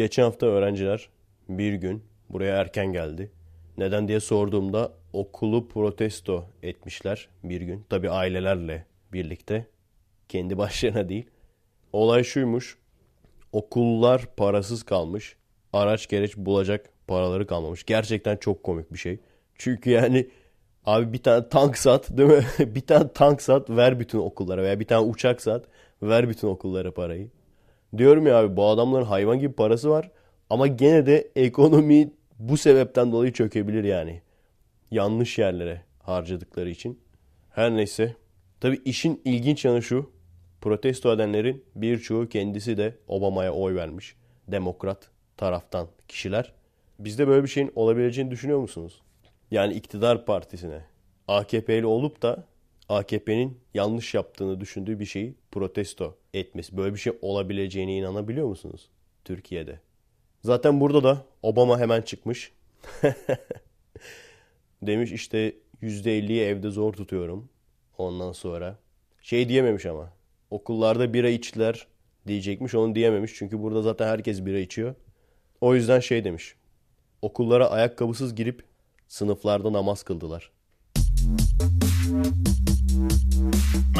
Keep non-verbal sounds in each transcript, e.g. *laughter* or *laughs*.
Geçen hafta öğrenciler bir gün buraya erken geldi. Neden diye sorduğumda okulu protesto etmişler bir gün. Tabi ailelerle birlikte. Kendi başlarına değil. Olay şuymuş. Okullar parasız kalmış. Araç gereç bulacak paraları kalmamış. Gerçekten çok komik bir şey. Çünkü yani abi bir tane tank sat değil mi? *laughs* bir tane tank sat ver bütün okullara veya bir tane uçak sat ver bütün okullara parayı. Diyorum ya abi bu adamların hayvan gibi parası var ama gene de ekonomi bu sebepten dolayı çökebilir yani. Yanlış yerlere harcadıkları için. Her neyse. Tabi işin ilginç yanı şu. Protesto edenlerin birçoğu kendisi de Obama'ya oy vermiş. Demokrat taraftan kişiler. Bizde böyle bir şeyin olabileceğini düşünüyor musunuz? Yani iktidar partisine AKP'li olup da AKP'nin yanlış yaptığını düşündüğü bir şeyi protesto etmesi. Böyle bir şey olabileceğine inanabiliyor musunuz Türkiye'de? Zaten burada da Obama hemen çıkmış. *laughs* Demiş işte %50'yi evde zor tutuyorum. Ondan sonra şey diyememiş ama. Okullarda bira içtiler diyecekmiş. Onu diyememiş. Çünkü burada zaten herkes bira içiyor. O yüzden şey demiş. Okullara ayakkabısız girip sınıflarda namaz kıldılar.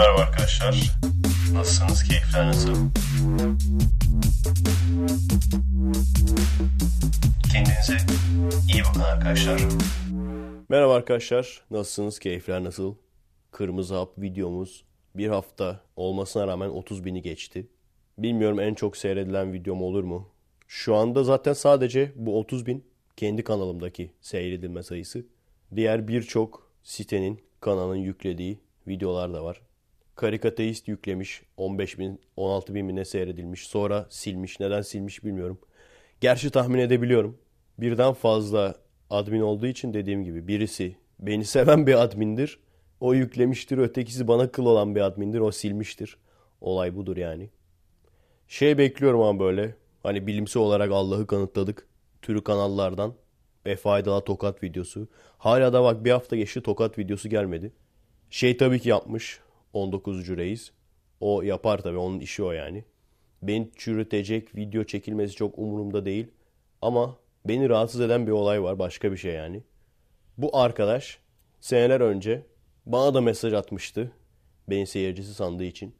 Merhaba arkadaşlar. Nasılsınız? Keyifler nasıl? Kendinize iyi bakın arkadaşlar. Merhaba arkadaşlar. Nasılsınız? Keyifler nasıl? Kırmızı Hap videomuz bir hafta olmasına rağmen 30 bini geçti. Bilmiyorum en çok seyredilen videom olur mu? Şu anda zaten sadece bu 30 bin kendi kanalımdaki seyredilme sayısı. Diğer birçok sitenin kanalın yüklediği videolar da var. Karikateist yüklemiş 15 bin 16 bin ne seyredilmiş sonra silmiş neden silmiş bilmiyorum. Gerçi tahmin edebiliyorum. Birden fazla admin olduğu için dediğim gibi birisi beni seven bir admindir. O yüklemiştir ötekisi bana kıl olan bir admindir o silmiştir. Olay budur yani. Şey bekliyorum ama böyle hani bilimsel olarak Allah'ı kanıtladık türü kanallardan ve faydalı tokat videosu. Hala da bak bir hafta geçti tokat videosu gelmedi. Şey tabii ki yapmış 19. reis. O yapar tabii onun işi o yani. Beni çürütecek video çekilmesi çok umurumda değil. Ama beni rahatsız eden bir olay var başka bir şey yani. Bu arkadaş seneler önce bana da mesaj atmıştı. Beni seyircisi sandığı için.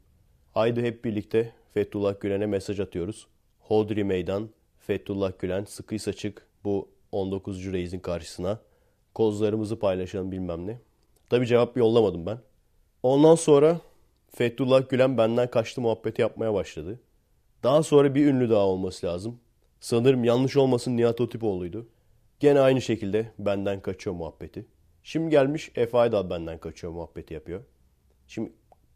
Haydi hep birlikte Fethullah Gülen'e mesaj atıyoruz. Hodri Meydan, Fethullah Gülen sıkıysa çık bu 19. reisin karşısına. Kozlarımızı paylaşalım bilmem ne. Tabi cevap yollamadım ben. Ondan sonra Fethullah Gülen benden kaçtı muhabbeti yapmaya başladı. Daha sonra bir ünlü daha olması lazım. Sanırım yanlış olmasın Nihat Otipoğlu'ydu. Gene aynı şekilde benden kaçıyor muhabbeti. Şimdi gelmiş Efe Aydal benden kaçıyor muhabbeti yapıyor. Şimdi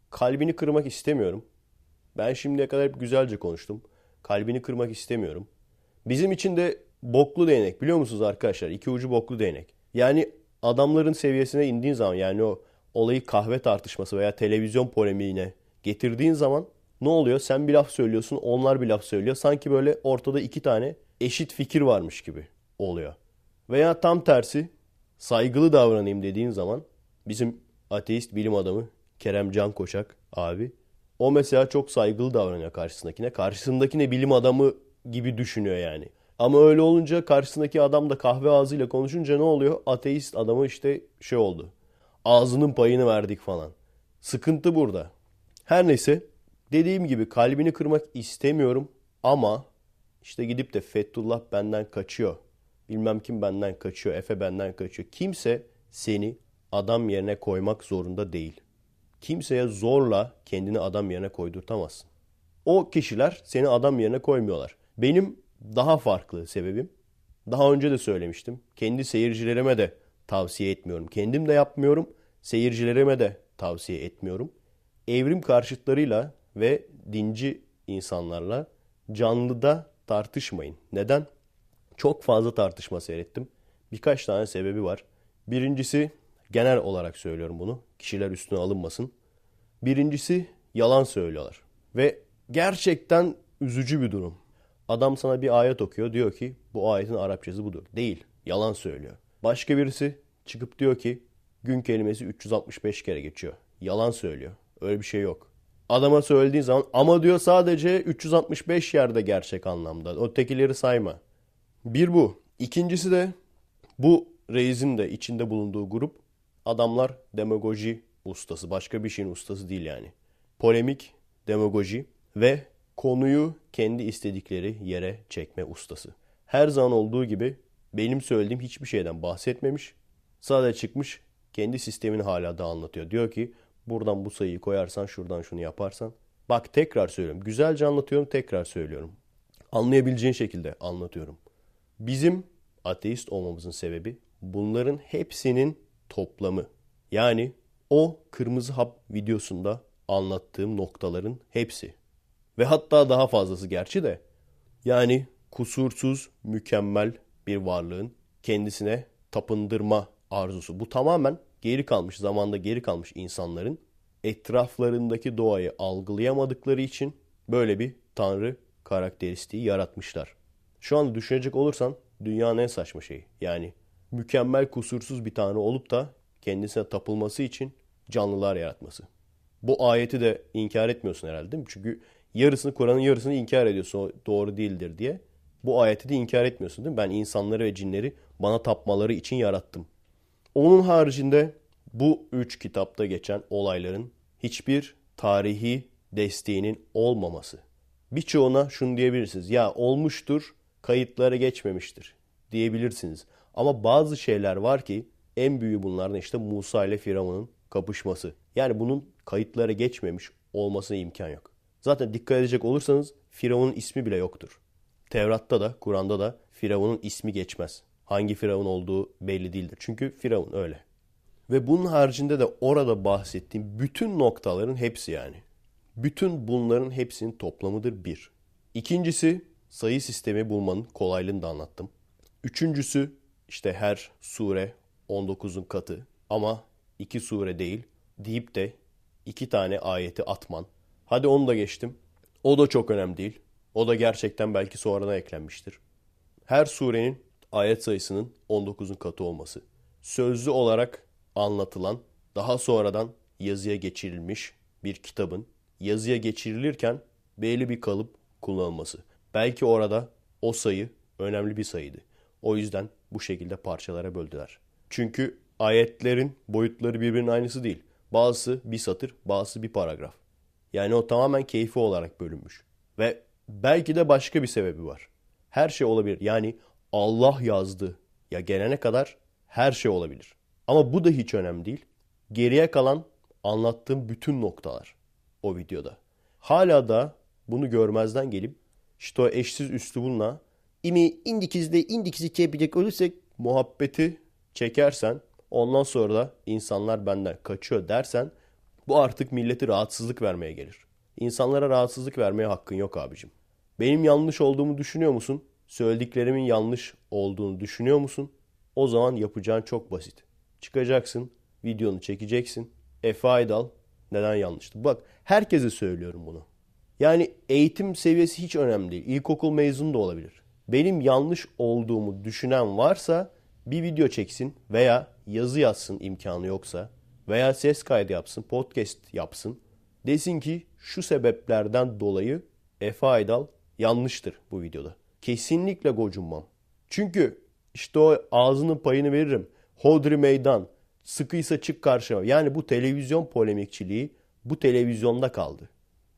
kalbini kırmak istemiyorum. Ben şimdiye kadar hep güzelce konuştum. Kalbini kırmak istemiyorum. Bizim için de boklu değnek biliyor musunuz arkadaşlar? İki ucu boklu değnek. Yani adamların seviyesine indiğin zaman yani o olayı kahve tartışması veya televizyon polemiğine getirdiğin zaman ne oluyor? Sen bir laf söylüyorsun, onlar bir laf söylüyor. Sanki böyle ortada iki tane eşit fikir varmış gibi oluyor. Veya tam tersi saygılı davranayım dediğin zaman bizim ateist bilim adamı Kerem Can Koçak abi o mesela çok saygılı davranıyor karşısındakine. Karşısındakine bilim adamı gibi düşünüyor yani. Ama öyle olunca karşısındaki adam da kahve ağzıyla konuşunca ne oluyor? Ateist adamı işte şey oldu. Ağzının payını verdik falan. Sıkıntı burada. Her neyse dediğim gibi kalbini kırmak istemiyorum ama işte gidip de Fethullah benden kaçıyor. Bilmem kim benden kaçıyor. Efe benden kaçıyor. Kimse seni adam yerine koymak zorunda değil. Kimseye zorla kendini adam yerine koydurtamazsın. O kişiler seni adam yerine koymuyorlar. Benim daha farklı sebebim. Daha önce de söylemiştim. Kendi seyircilerime de tavsiye etmiyorum. Kendim de yapmıyorum. Seyircilerime de tavsiye etmiyorum. Evrim karşıtlarıyla ve dinci insanlarla canlıda tartışmayın. Neden? Çok fazla tartışma seyrettim. Birkaç tane sebebi var. Birincisi genel olarak söylüyorum bunu. Kişiler üstüne alınmasın. Birincisi yalan söylüyorlar. Ve gerçekten üzücü bir durum. Adam sana bir ayet okuyor diyor ki bu ayetin Arapçası budur. Değil. Yalan söylüyor. Başka birisi çıkıp diyor ki gün kelimesi 365 kere geçiyor. Yalan söylüyor. Öyle bir şey yok. Adama söylediğin zaman ama diyor sadece 365 yerde gerçek anlamda. O tekileri sayma. Bir bu. İkincisi de bu reisin de içinde bulunduğu grup adamlar demagoji ustası. Başka bir şeyin ustası değil yani. Polemik, demagoji ve konuyu kendi istedikleri yere çekme ustası. Her zaman olduğu gibi benim söylediğim hiçbir şeyden bahsetmemiş. Sadece çıkmış kendi sistemini hala da anlatıyor. Diyor ki buradan bu sayıyı koyarsan şuradan şunu yaparsan. Bak tekrar söylüyorum. Güzelce anlatıyorum tekrar söylüyorum. Anlayabileceğin şekilde anlatıyorum. Bizim ateist olmamızın sebebi bunların hepsinin toplamı. Yani o kırmızı hap videosunda anlattığım noktaların hepsi. Ve hatta daha fazlası gerçi de. Yani kusursuz, mükemmel bir varlığın kendisine tapındırma arzusu. Bu tamamen geri kalmış, zamanda geri kalmış insanların etraflarındaki doğayı algılayamadıkları için böyle bir tanrı karakteristiği yaratmışlar. Şu anda düşünecek olursan dünyanın en saçma şeyi. Yani mükemmel kusursuz bir tanrı olup da kendisine tapılması için canlılar yaratması. Bu ayeti de inkar etmiyorsun herhalde değil mi? Çünkü yarısını Kur'an'ın yarısını inkar ediyorsun o doğru değildir diye. Bu ayeti de inkar etmiyorsun değil mi? Ben insanları ve cinleri bana tapmaları için yarattım. Onun haricinde bu üç kitapta geçen olayların hiçbir tarihi desteğinin olmaması. Birçoğuna şunu diyebilirsiniz. Ya olmuştur, kayıtlara geçmemiştir diyebilirsiniz. Ama bazı şeyler var ki en büyüğü bunlardan işte Musa ile Firavun'un kapışması. Yani bunun kayıtlara geçmemiş olmasına imkan yok. Zaten dikkat edecek olursanız Firavun'un ismi bile yoktur. Tevrat'ta da Kur'an'da da Firavun'un ismi geçmez. Hangi Firavun olduğu belli değildir. Çünkü Firavun öyle. Ve bunun haricinde de orada bahsettiğim bütün noktaların hepsi yani. Bütün bunların hepsinin toplamıdır bir. İkincisi sayı sistemi bulmanın kolaylığını da anlattım. Üçüncüsü işte her sure 19'un katı ama iki sure değil deyip de iki tane ayeti atman. Hadi onu da geçtim. O da çok önemli değil. O da gerçekten belki sonradan eklenmiştir. Her surenin ayet sayısının 19'un katı olması. Sözlü olarak anlatılan, daha sonradan yazıya geçirilmiş bir kitabın yazıya geçirilirken belli bir kalıp kullanılması. Belki orada o sayı önemli bir sayıydı. O yüzden bu şekilde parçalara böldüler. Çünkü ayetlerin boyutları birbirinin aynısı değil. Bazısı bir satır, bazısı bir paragraf. Yani o tamamen keyfi olarak bölünmüş. Ve belki de başka bir sebebi var. Her şey olabilir. Yani Allah yazdı ya gelene kadar her şey olabilir. Ama bu da hiç önemli değil. Geriye kalan anlattığım bütün noktalar o videoda. Hala da bunu görmezden gelip işte o eşsiz üslubunla imi indikizde indikizi çevirecek olursak muhabbeti çekersen ondan sonra da insanlar benden kaçıyor dersen bu artık milleti rahatsızlık vermeye gelir. İnsanlara rahatsızlık vermeye hakkın yok abicim. Benim yanlış olduğumu düşünüyor musun? Söylediklerimin yanlış olduğunu düşünüyor musun? O zaman yapacağın çok basit. Çıkacaksın, videonu çekeceksin. Efe Aydal neden yanlıştı? Bak herkese söylüyorum bunu. Yani eğitim seviyesi hiç önemli değil. İlkokul mezunu da olabilir. Benim yanlış olduğumu düşünen varsa bir video çeksin veya yazı yazsın imkanı yoksa veya ses kaydı yapsın, podcast yapsın. Desin ki şu sebeplerden dolayı Efe Aydal yanlıştır bu videoda. Kesinlikle gocunmam. Çünkü işte o ağzının payını veririm. Hodri meydan, sıkıysa çık karşıma. Yani bu televizyon polemikçiliği bu televizyonda kaldı.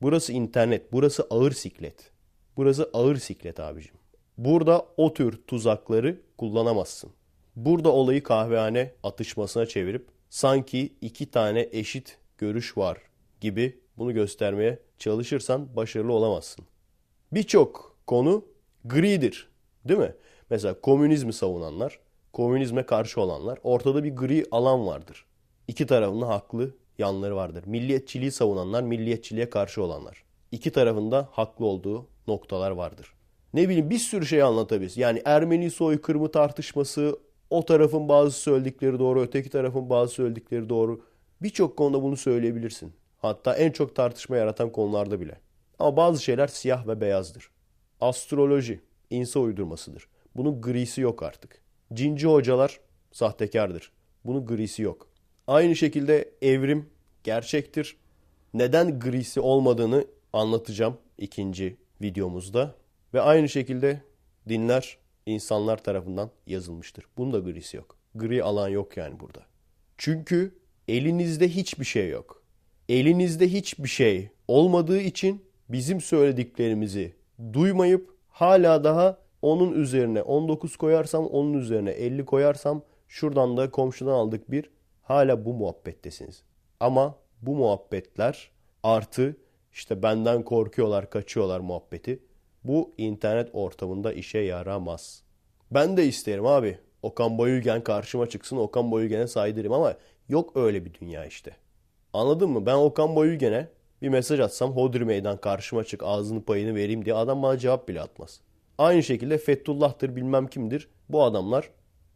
Burası internet, burası ağır siklet. Burası ağır siklet abicim. Burada o tür tuzakları kullanamazsın. Burada olayı kahvehane atışmasına çevirip sanki iki tane eşit görüş var gibi bunu göstermeye çalışırsan başarılı olamazsın. Birçok konu gridir. Değil mi? Mesela komünizmi savunanlar, komünizme karşı olanlar ortada bir gri alan vardır. İki tarafında haklı yanları vardır. Milliyetçiliği savunanlar, milliyetçiliğe karşı olanlar. İki tarafında haklı olduğu noktalar vardır. Ne bileyim bir sürü şey anlatabiliriz. Yani Ermeni soykırımı tartışması, o tarafın bazı söyledikleri doğru, öteki tarafın bazı söyledikleri doğru. Birçok konuda bunu söyleyebilirsin. Hatta en çok tartışma yaratan konularda bile. Ama bazı şeyler siyah ve beyazdır. Astroloji, insa uydurmasıdır. Bunun grisi yok artık. Cinci hocalar sahtekardır. Bunun grisi yok. Aynı şekilde evrim gerçektir. neden grisi olmadığını anlatacağım ikinci videomuzda. Ve aynı şekilde dinler insanlar tarafından yazılmıştır. Bunda grisi yok. Gri alan yok yani burada. Çünkü elinizde hiçbir şey yok. Elinizde hiçbir şey olmadığı için bizim söylediklerimizi duymayıp hala daha onun üzerine 19 koyarsam onun üzerine 50 koyarsam şuradan da komşudan aldık bir hala bu muhabbettesiniz. Ama bu muhabbetler artı işte benden korkuyorlar kaçıyorlar muhabbeti bu internet ortamında işe yaramaz. Ben de isterim abi. Okan Bayülgen karşıma çıksın Okan Bayülgen'e saydırayım ama yok öyle bir dünya işte. Anladın mı? Ben Okan Bayülgen'e bir mesaj atsam Hodri Meydan karşıma çık ağzını payını vereyim diye adam bana cevap bile atmaz. Aynı şekilde Fethullah'tır bilmem kimdir. Bu adamlar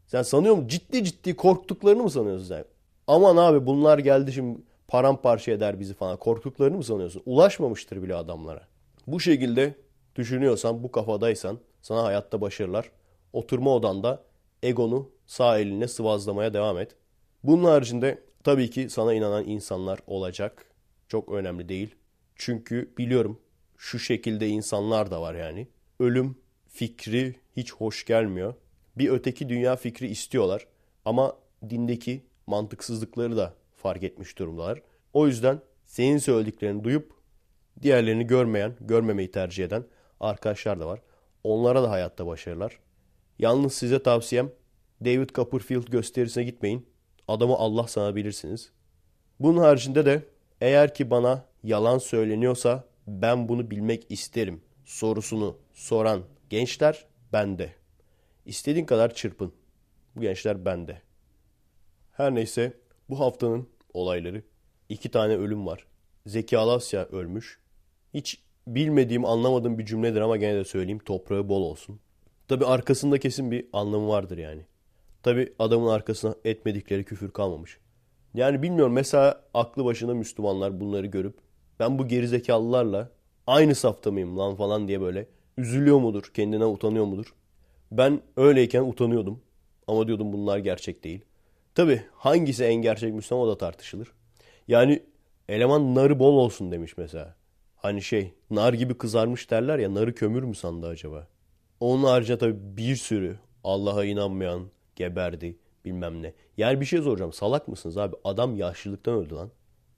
sen sanıyor musun? Ciddi ciddi korktuklarını mı sanıyorsun sen? Aman abi bunlar geldi şimdi paramparça eder bizi falan. Korktuklarını mı sanıyorsun? Ulaşmamıştır bile adamlara. Bu şekilde düşünüyorsan, bu kafadaysan sana hayatta başarılar. Oturma odanda egonu sağ eline sıvazlamaya devam et. Bunun haricinde tabii ki sana inanan insanlar olacak. Çok önemli değil. Çünkü biliyorum şu şekilde insanlar da var yani. Ölüm fikri hiç hoş gelmiyor. Bir öteki dünya fikri istiyorlar ama dindeki mantıksızlıkları da fark etmiş durumdalar. O yüzden senin söylediklerini duyup diğerlerini görmeyen, görmemeyi tercih eden arkadaşlar da var. Onlara da hayatta başarılar. Yalnız size tavsiyem David Copperfield gösterisine gitmeyin. Adamı Allah sanabilirsiniz. Bunun haricinde de eğer ki bana yalan söyleniyorsa ben bunu bilmek isterim sorusunu soran gençler bende. İstediğin kadar çırpın. Bu gençler bende. Her neyse bu haftanın olayları. iki tane ölüm var. Zeki Alasya ölmüş. Hiç bilmediğim, anlamadığım bir cümledir ama gene de söyleyeyim. Toprağı bol olsun. Tabi arkasında kesin bir anlamı vardır yani. Tabi adamın arkasına etmedikleri küfür kalmamış. Yani bilmiyorum mesela aklı başında Müslümanlar bunları görüp ben bu gerizekalılarla aynı safta mıyım lan falan diye böyle üzülüyor mudur, kendine utanıyor mudur? Ben öyleyken utanıyordum ama diyordum bunlar gerçek değil. Tabi hangisi en gerçek Müslüman o da tartışılır. Yani eleman narı bol olsun demiş mesela. Hani şey nar gibi kızarmış derler ya narı kömür mü sandı acaba? Onun haricinde tabii bir sürü Allah'a inanmayan geberdi bilmem ne. Yani bir şey soracağım salak mısınız abi? Adam yaşlılıktan öldü lan.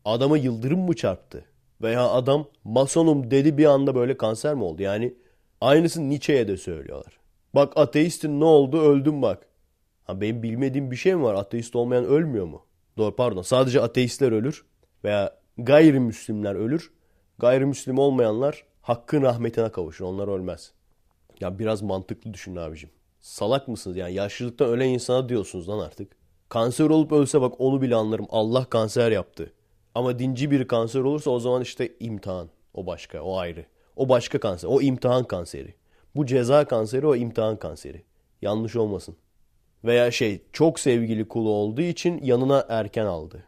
Adama yıldırım mı çarptı? Veya adam masonum dedi bir anda böyle kanser mi oldu? Yani aynısını Nietzsche'ye de söylüyorlar. Bak ateistin ne oldu öldüm bak. Ha benim bilmediğim bir şey mi var? Ateist olmayan ölmüyor mu? Doğru pardon. Sadece ateistler ölür veya gayrimüslimler ölür. Gayrimüslim olmayanlar hakkın rahmetine kavuşur. Onlar ölmez. Ya biraz mantıklı düşün abicim. Salak mısınız yani? Yaşlılıktan ölen insana diyorsunuz lan artık. Kanser olup ölse bak onu bile anlarım. Allah kanser yaptı. Ama dinci bir kanser olursa o zaman işte imtihan. O başka, o ayrı. O başka kanser. O imtihan kanseri. Bu ceza kanseri, o imtihan kanseri. Yanlış olmasın. Veya şey çok sevgili kulu olduğu için yanına erken aldı.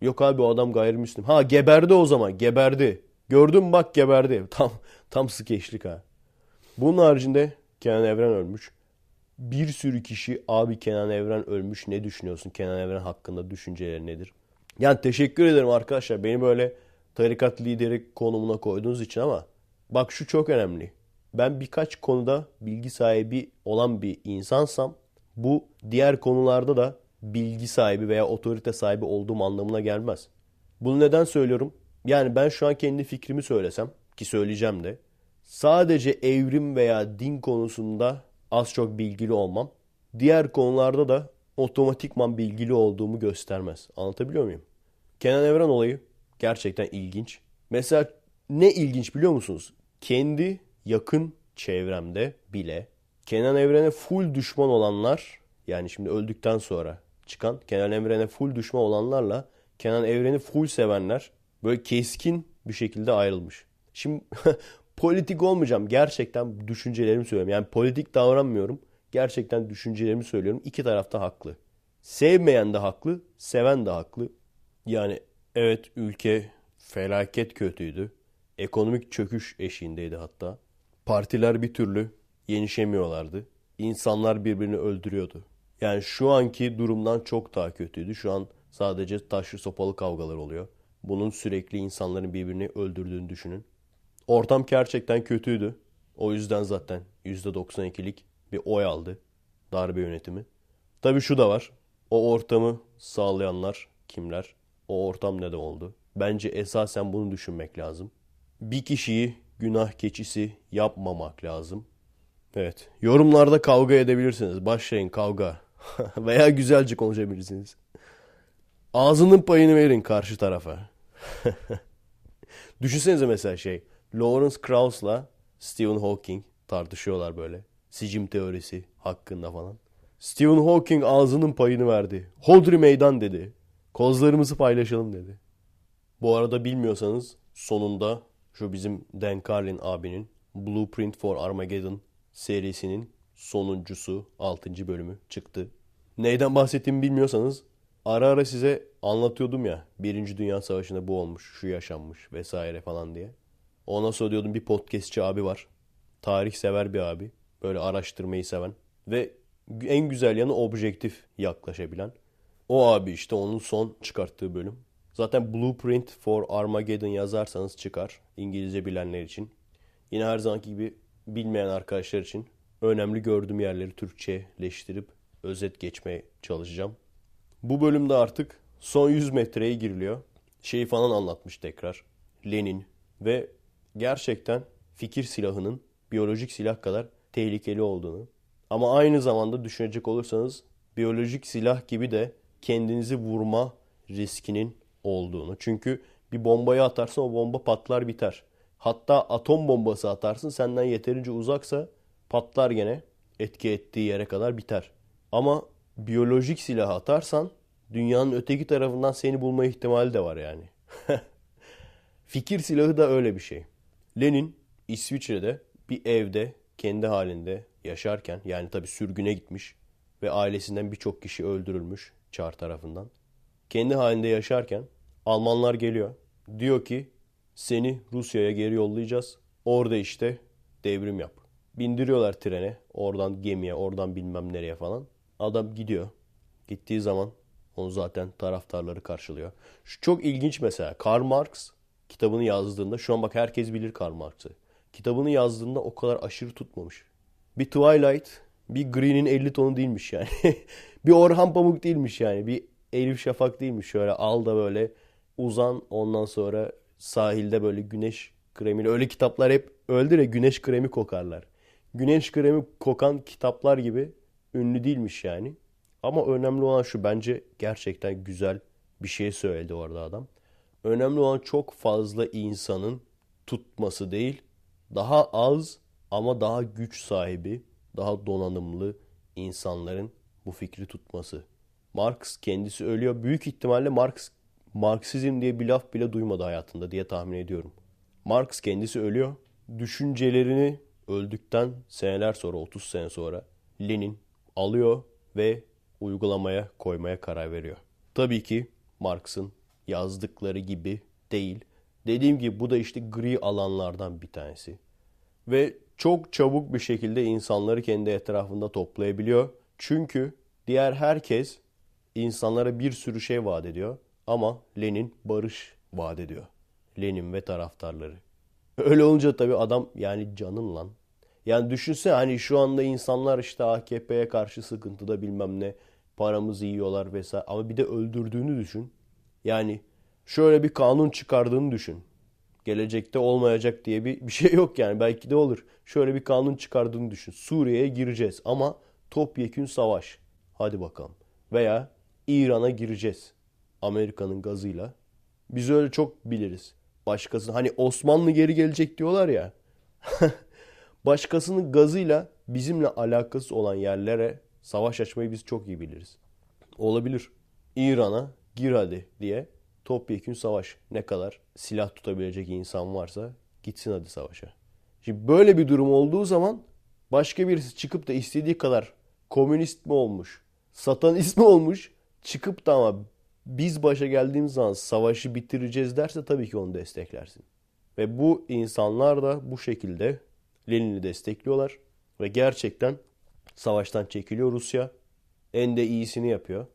Yok abi o adam gayrimüslim. Ha geberdi o zaman geberdi. Gördüm bak geberdi. *laughs* Tam tam skeçlik ha. Bunun haricinde Kenan Evren ölmüş. Bir sürü kişi abi Kenan Evren ölmüş ne düşünüyorsun? Kenan Evren hakkında düşünceleri nedir? Yani teşekkür ederim arkadaşlar. Beni böyle tarikat lideri konumuna koyduğunuz için ama bak şu çok önemli. Ben birkaç konuda bilgi sahibi olan bir insansam bu diğer konularda da bilgi sahibi veya otorite sahibi olduğum anlamına gelmez. Bunu neden söylüyorum? Yani ben şu an kendi fikrimi söylesem ki söyleyeceğim de sadece evrim veya din konusunda az çok bilgili olmam diğer konularda da otomatikman bilgili olduğumu göstermez. Anlatabiliyor muyum? Kenan Evren olayı gerçekten ilginç. Mesela ne ilginç biliyor musunuz? Kendi yakın çevremde bile Kenan Evren'e full düşman olanlar yani şimdi öldükten sonra çıkan Kenan Evren'e full düşman olanlarla Kenan Evren'i full sevenler böyle keskin bir şekilde ayrılmış. Şimdi *laughs* politik olmayacağım. Gerçekten düşüncelerimi söylüyorum. Yani politik davranmıyorum. Gerçekten düşüncelerimi söylüyorum. İki tarafta haklı. Sevmeyen de haklı, seven de haklı. Yani evet ülke felaket kötüydü. Ekonomik çöküş eşiğindeydi hatta. Partiler bir türlü yenişemiyorlardı. İnsanlar birbirini öldürüyordu. Yani şu anki durumdan çok daha kötüydü. Şu an sadece taşlı sopalı kavgalar oluyor. Bunun sürekli insanların birbirini öldürdüğünü düşünün. Ortam gerçekten kötüydü. O yüzden zaten %92'lik bir oy aldı darbe yönetimi. Tabii şu da var. O ortamı sağlayanlar kimler? O ortam ne de oldu? Bence esasen bunu düşünmek lazım. Bir kişiyi günah keçisi yapmamak lazım. Evet. Yorumlarda kavga edebilirsiniz. Başlayın kavga. *laughs* Veya güzelce konuşabilirsiniz. Ağzının payını verin karşı tarafa. *laughs* Düşünsenize mesela şey. Lawrence Krauss'la Stephen Hawking tartışıyorlar böyle. Sicim teorisi hakkında falan. Stephen Hawking ağzının payını verdi. Hodri meydan dedi. Kozlarımızı paylaşalım dedi. Bu arada bilmiyorsanız sonunda şu bizim Dan Carlin abinin Blueprint for Armageddon serisinin sonuncusu 6. bölümü çıktı. Neyden bahsettiğimi bilmiyorsanız ara ara size anlatıyordum ya. Birinci Dünya Savaşı'nda bu olmuş, şu yaşanmış vesaire falan diye. Ondan sonra bir podcastçi abi var. Tarih sever bir abi. Böyle araştırmayı seven. Ve en güzel yanı objektif yaklaşabilen. O abi işte onun son çıkarttığı bölüm. Zaten Blueprint for Armageddon yazarsanız çıkar. İngilizce bilenler için. Yine her zamanki gibi bilmeyen arkadaşlar için önemli gördüğüm yerleri Türkçeleştirip özet geçmeye çalışacağım. Bu bölümde artık son 100 metreye giriliyor. Şeyi falan anlatmış tekrar. Lenin ve gerçekten fikir silahının biyolojik silah kadar tehlikeli olduğunu. Ama aynı zamanda düşünecek olursanız biyolojik silah gibi de kendinizi vurma riskinin olduğunu. Çünkü bir bombayı atarsın o bomba patlar biter. Hatta atom bombası atarsın senden yeterince uzaksa patlar gene etki ettiği yere kadar biter. Ama biyolojik silah atarsan dünyanın öteki tarafından seni bulma ihtimali de var yani. *laughs* Fikir silahı da öyle bir şey. Lenin İsviçre'de bir evde kendi halinde yaşarken yani tabi sürgüne gitmiş ve ailesinden birçok kişi öldürülmüş Çar tarafından. Kendi halinde yaşarken Almanlar geliyor. Diyor ki seni Rusya'ya geri yollayacağız. Orada işte devrim yap. Bindiriyorlar trene. Oradan gemiye, oradan bilmem nereye falan. Adam gidiyor. Gittiği zaman onu zaten taraftarları karşılıyor. Şu çok ilginç mesela. Karl Marx kitabını yazdığında şu an bak herkes bilir Karl Marx'ı. Kitabını yazdığında o kadar aşırı tutmamış. Bir Twilight, bir Green'in 50 tonu değilmiş yani. *laughs* bir Orhan Pamuk değilmiş yani. Bir Elif Şafak değilmiş. Şöyle al da böyle uzan ondan sonra sahilde böyle güneş kremiyle. Öyle kitaplar hep öldür ya güneş kremi kokarlar. Güneş kremi kokan kitaplar gibi ünlü değilmiş yani. Ama önemli olan şu bence gerçekten güzel bir şey söyledi orada adam. Önemli olan çok fazla insanın tutması değil, daha az ama daha güç sahibi, daha donanımlı insanların bu fikri tutması. Marx kendisi ölüyor. Büyük ihtimalle Marx Marksizm diye bir laf bile duymadı hayatında diye tahmin ediyorum. Marx kendisi ölüyor. Düşüncelerini öldükten seneler sonra 30 sene sonra Lenin alıyor ve uygulamaya koymaya karar veriyor. Tabii ki Marx'ın yazdıkları gibi değil. Dediğim gibi bu da işte gri alanlardan bir tanesi. Ve çok çabuk bir şekilde insanları kendi etrafında toplayabiliyor. Çünkü diğer herkes insanlara bir sürü şey vaat ediyor. Ama Lenin barış vaat ediyor. Lenin ve taraftarları. Öyle olunca tabii adam yani canın lan. Yani düşünsene hani şu anda insanlar işte AKP'ye karşı sıkıntıda bilmem ne paramızı yiyorlar vesaire. Ama bir de öldürdüğünü düşün. Yani şöyle bir kanun çıkardığını düşün. Gelecekte olmayacak diye bir, bir şey yok yani. Belki de olur. Şöyle bir kanun çıkardığını düşün. Suriye'ye gireceğiz ama topyekün savaş. Hadi bakalım. Veya İran'a gireceğiz. Amerika'nın gazıyla. Biz öyle çok biliriz. Başkası hani Osmanlı geri gelecek diyorlar ya. *laughs* Başkasının gazıyla bizimle alakası olan yerlere savaş açmayı biz çok iyi biliriz. Olabilir. İran'a gir hadi diye topyekün savaş. Ne kadar silah tutabilecek insan varsa gitsin hadi savaşa. Şimdi böyle bir durum olduğu zaman başka birisi çıkıp da istediği kadar komünist mi olmuş, satanist mi olmuş çıkıp da ama biz başa geldiğimiz zaman savaşı bitireceğiz derse tabii ki onu desteklersin. Ve bu insanlar da bu şekilde Lenin'i destekliyorlar. Ve gerçekten savaştan çekiliyor Rusya. En de iyisini yapıyor.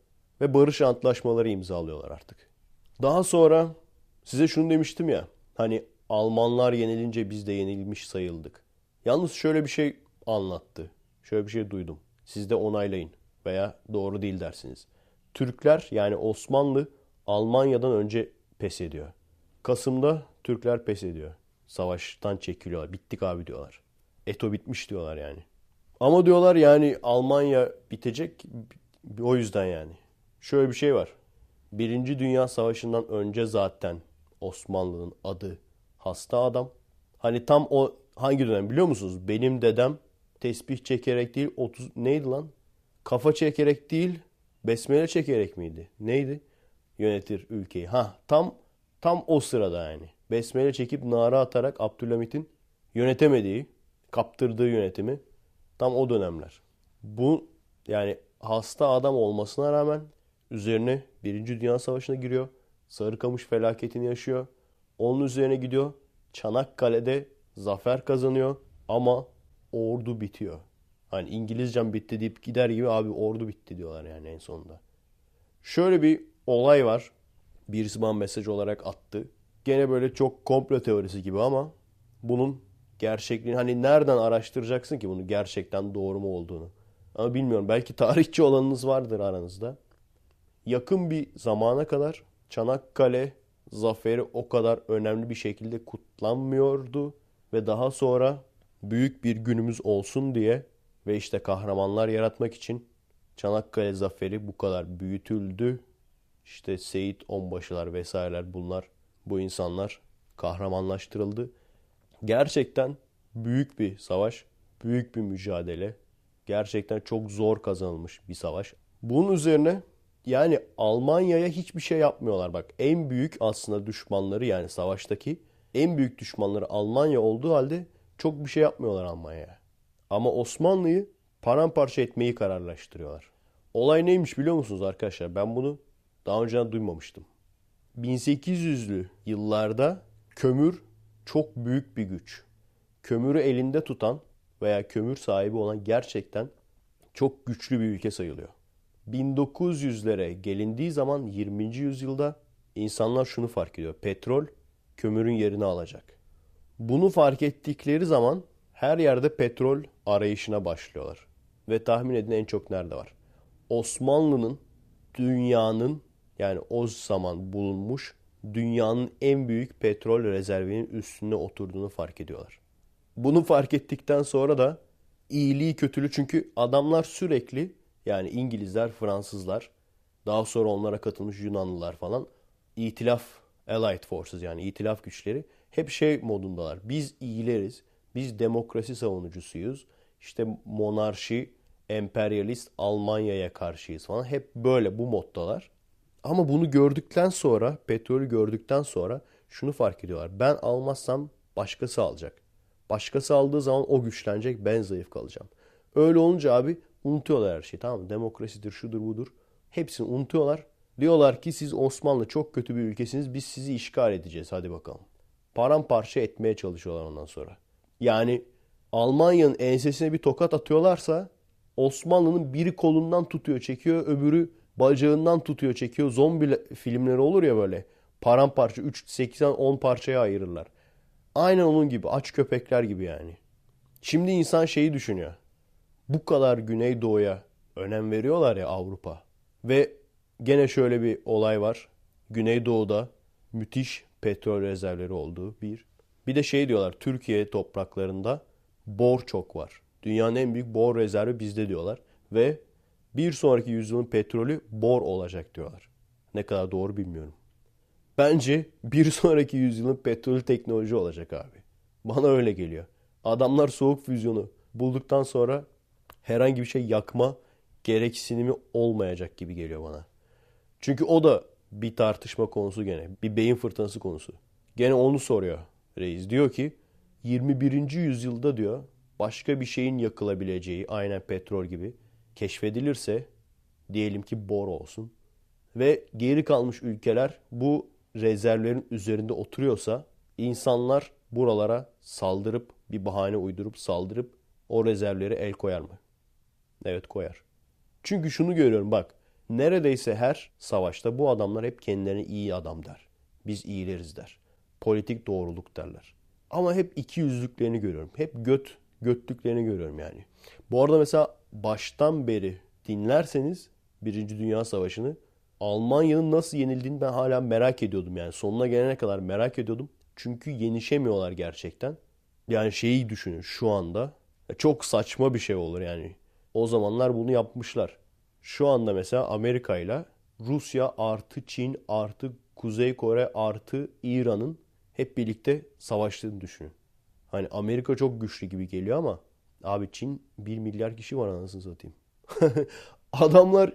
Ve barış antlaşmaları imzalıyorlar artık. Daha sonra Size şunu demiştim ya. Hani Almanlar yenilince biz de yenilmiş sayıldık. Yalnız şöyle bir şey anlattı. Şöyle bir şey duydum. Siz de onaylayın veya doğru değil dersiniz. Türkler yani Osmanlı Almanya'dan önce pes ediyor. Kasım'da Türkler pes ediyor. Savaştan çekiliyorlar. Bittik abi diyorlar. Eto bitmiş diyorlar yani. Ama diyorlar yani Almanya bitecek o yüzden yani. Şöyle bir şey var. Birinci Dünya Savaşı'ndan önce zaten Osmanlı'nın adı hasta adam. Hani tam o hangi dönem biliyor musunuz? Benim dedem tesbih çekerek değil 30 neydi lan? Kafa çekerek değil besmele çekerek miydi? Neydi? Yönetir ülkeyi. Ha tam tam o sırada yani. Besmele çekip nara atarak Abdülhamit'in yönetemediği, kaptırdığı yönetimi tam o dönemler. Bu yani hasta adam olmasına rağmen üzerine Birinci Dünya Savaşı'na giriyor. Sarıkamış felaketini yaşıyor. Onun üzerine gidiyor. Çanakkale'de zafer kazanıyor ama ordu bitiyor. Hani İngilizcem bitti deyip gider gibi abi ordu bitti diyorlar yani en sonunda. Şöyle bir olay var. Birisi bana mesaj olarak attı. Gene böyle çok komplo teorisi gibi ama bunun gerçekliğini hani nereden araştıracaksın ki bunu gerçekten doğru mu olduğunu. Ama bilmiyorum belki tarihçi olanınız vardır aranızda. Yakın bir zamana kadar Çanakkale zaferi o kadar önemli bir şekilde kutlanmıyordu ve daha sonra büyük bir günümüz olsun diye ve işte kahramanlar yaratmak için Çanakkale zaferi bu kadar büyütüldü. İşte Seyit Onbaşılar vesaireler bunlar bu insanlar kahramanlaştırıldı. Gerçekten büyük bir savaş, büyük bir mücadele. Gerçekten çok zor kazanılmış bir savaş. Bunun üzerine yani Almanya'ya hiçbir şey yapmıyorlar. Bak en büyük aslında düşmanları yani savaştaki en büyük düşmanları Almanya olduğu halde çok bir şey yapmıyorlar Almanya'ya. Ama Osmanlı'yı paramparça etmeyi kararlaştırıyorlar. Olay neymiş biliyor musunuz arkadaşlar? Ben bunu daha önceden duymamıştım. 1800'lü yıllarda kömür çok büyük bir güç. Kömürü elinde tutan veya kömür sahibi olan gerçekten çok güçlü bir ülke sayılıyor. 1900'lere gelindiği zaman 20. yüzyılda insanlar şunu fark ediyor. Petrol kömürün yerini alacak. Bunu fark ettikleri zaman her yerde petrol arayışına başlıyorlar. Ve tahmin edin en çok nerede var? Osmanlı'nın dünyanın yani o zaman bulunmuş dünyanın en büyük petrol rezervinin üstüne oturduğunu fark ediyorlar. Bunu fark ettikten sonra da iyiliği kötülüğü çünkü adamlar sürekli yani İngilizler, Fransızlar, daha sonra onlara katılmış Yunanlılar falan itilaf Allied Forces yani itilaf güçleri hep şey modundalar. Biz iyileriz. Biz demokrasi savunucusuyuz. İşte monarşi, emperyalist Almanya'ya karşıyız falan. Hep böyle bu moddalar. Ama bunu gördükten sonra, petrolü gördükten sonra şunu fark ediyorlar. Ben almazsam başkası alacak. Başkası aldığı zaman o güçlenecek, ben zayıf kalacağım. Öyle olunca abi unutuyorlar her şeyi tamam mı? Demokrasidir, şudur budur. Hepsini unutuyorlar. Diyorlar ki siz Osmanlı çok kötü bir ülkesiniz, biz sizi işgal edeceğiz hadi bakalım. Paramparça etmeye çalışıyorlar ondan sonra. Yani Almanya'nın ensesine bir tokat atıyorlarsa Osmanlı'nın biri kolundan tutuyor çekiyor öbürü bacağından tutuyor çekiyor. Zombi filmleri olur ya böyle paramparça 3, 8, 10 parçaya ayırırlar. Aynen onun gibi aç köpekler gibi yani. Şimdi insan şeyi düşünüyor. Bu kadar Güneydoğu'ya önem veriyorlar ya Avrupa. Ve gene şöyle bir olay var. Güneydoğu'da müthiş petrol rezervleri olduğu bir. Bir de şey diyorlar Türkiye topraklarında bor çok var. Dünyanın en büyük bor rezervi bizde diyorlar. Ve bir sonraki yüzyılın petrolü bor olacak diyorlar. Ne kadar doğru bilmiyorum. Bence bir sonraki yüzyılın petrolü teknoloji olacak abi. Bana öyle geliyor. Adamlar soğuk füzyonu bulduktan sonra herhangi bir şey yakma gereksinimi olmayacak gibi geliyor bana. Çünkü o da bir tartışma konusu gene. Bir beyin fırtınası konusu. Gene onu soruyor reis. Diyor ki 21. yüzyılda diyor başka bir şeyin yakılabileceği aynen petrol gibi keşfedilirse diyelim ki bor olsun ve geri kalmış ülkeler bu rezervlerin üzerinde oturuyorsa insanlar buralara saldırıp bir bahane uydurup saldırıp o rezervleri el koyar mı? Evet koyar. Çünkü şunu görüyorum bak neredeyse her savaşta bu adamlar hep kendilerine iyi adam der. Biz iyileriz der. Politik doğruluk derler. Ama hep iki yüzlüklerini görüyorum. Hep göt, götlüklerini görüyorum yani. Bu arada mesela baştan beri dinlerseniz Birinci Dünya Savaşı'nı Almanya'nın nasıl yenildiğini ben hala merak ediyordum yani. Sonuna gelene kadar merak ediyordum. Çünkü yenişemiyorlar gerçekten. Yani şeyi düşünün şu anda. Çok saçma bir şey olur yani. O zamanlar bunu yapmışlar. Şu anda mesela Amerika ile Rusya artı Çin artı Kuzey Kore artı İran'ın hep birlikte savaştığını düşünün. Hani Amerika çok güçlü gibi geliyor ama abi Çin 1 milyar kişi var anasını satayım. *laughs* Adamlar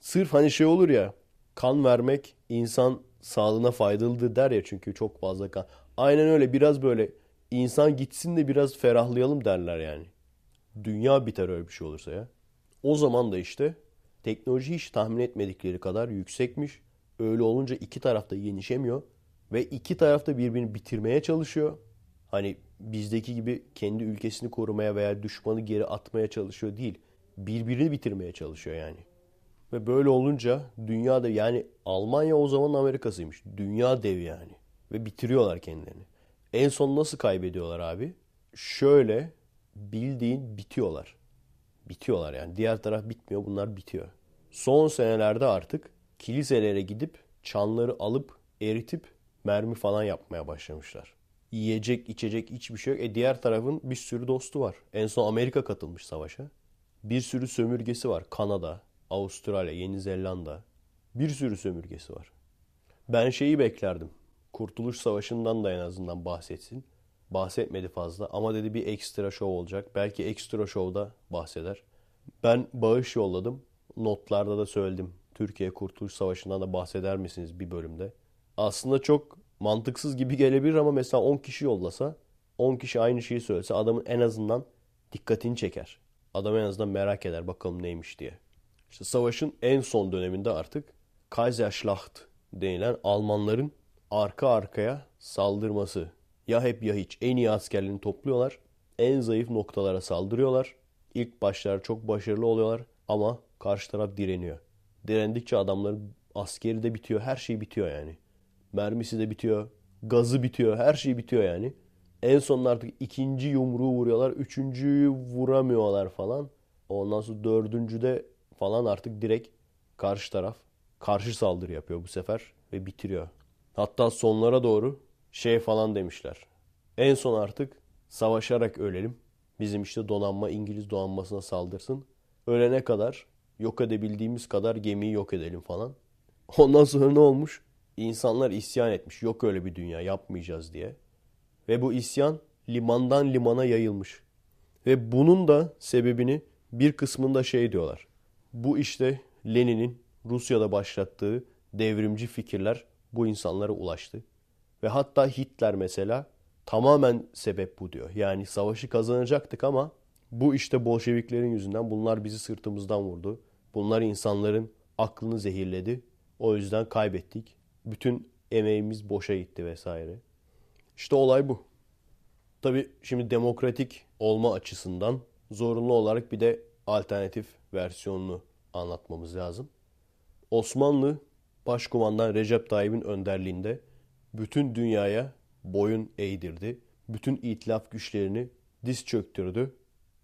sırf hani şey olur ya kan vermek insan sağlığına faydalıdır der ya çünkü çok fazla kan. Aynen öyle biraz böyle insan gitsin de biraz ferahlayalım derler yani. Dünya biter öyle bir şey olursa ya. O zaman da işte teknoloji hiç tahmin etmedikleri kadar yüksekmiş. Öyle olunca iki tarafta yenişemiyor ve iki tarafta birbirini bitirmeye çalışıyor. Hani bizdeki gibi kendi ülkesini korumaya veya düşmanı geri atmaya çalışıyor değil. Birbirini bitirmeye çalışıyor yani. Ve böyle olunca dünyada yani Almanya o zaman Amerika'sıymış. Dünya devi yani. Ve bitiriyorlar kendilerini. En son nasıl kaybediyorlar abi? Şöyle bildiğin bitiyorlar. Bitiyorlar yani. Diğer taraf bitmiyor bunlar bitiyor. Son senelerde artık kiliselere gidip çanları alıp eritip mermi falan yapmaya başlamışlar. Yiyecek, içecek hiçbir şey yok. E diğer tarafın bir sürü dostu var. En son Amerika katılmış savaşa. Bir sürü sömürgesi var. Kanada, Avustralya, Yeni Zelanda. Bir sürü sömürgesi var. Ben şeyi beklerdim. Kurtuluş Savaşı'ndan da en azından bahsetsin. Bahsetmedi fazla ama dedi bir ekstra şov olacak. Belki ekstra şovda bahseder. Ben bağış yolladım. Notlarda da söyledim. Türkiye Kurtuluş Savaşı'ndan da bahseder misiniz bir bölümde? Aslında çok mantıksız gibi gelebilir ama mesela 10 kişi yollasa 10 kişi aynı şeyi söylese adamın en azından dikkatini çeker. Adam en azından merak eder bakalım neymiş diye. İşte savaşın en son döneminde artık Kaiserschlacht denilen Almanların arka arkaya saldırması. Ya hep ya hiç. En iyi askerlerini topluyorlar. En zayıf noktalara saldırıyorlar. İlk başlar çok başarılı oluyorlar ama karşı taraf direniyor. Direndikçe adamların askeri de bitiyor. Her şey bitiyor yani. Mermisi de bitiyor. Gazı bitiyor. Her şey bitiyor yani. En sonunda artık ikinci yumruğu vuruyorlar. Üçüncüyü vuramıyorlar falan. Ondan sonra dördüncüde falan artık direkt karşı taraf karşı saldırı yapıyor bu sefer ve bitiriyor. Hatta sonlara doğru şey falan demişler. En son artık savaşarak ölelim. Bizim işte donanma İngiliz donanmasına saldırsın. Ölene kadar yok edebildiğimiz kadar gemiyi yok edelim falan. *laughs* Ondan sonra ne olmuş? İnsanlar isyan etmiş. Yok öyle bir dünya yapmayacağız diye. Ve bu isyan limandan limana yayılmış. Ve bunun da sebebini bir kısmında şey diyorlar. Bu işte Lenin'in Rusya'da başlattığı devrimci fikirler bu insanlara ulaştı. Ve hatta Hitler mesela tamamen sebep bu diyor. Yani savaşı kazanacaktık ama bu işte Bolşeviklerin yüzünden bunlar bizi sırtımızdan vurdu. Bunlar insanların aklını zehirledi. O yüzden kaybettik. Bütün emeğimiz boşa gitti vesaire. İşte olay bu. Tabi şimdi demokratik olma açısından zorunlu olarak bir de alternatif versiyonunu anlatmamız lazım. Osmanlı Başkumandan Recep Tayyip'in önderliğinde bütün dünyaya boyun eğdirdi. Bütün itilaf güçlerini diz çöktürdü.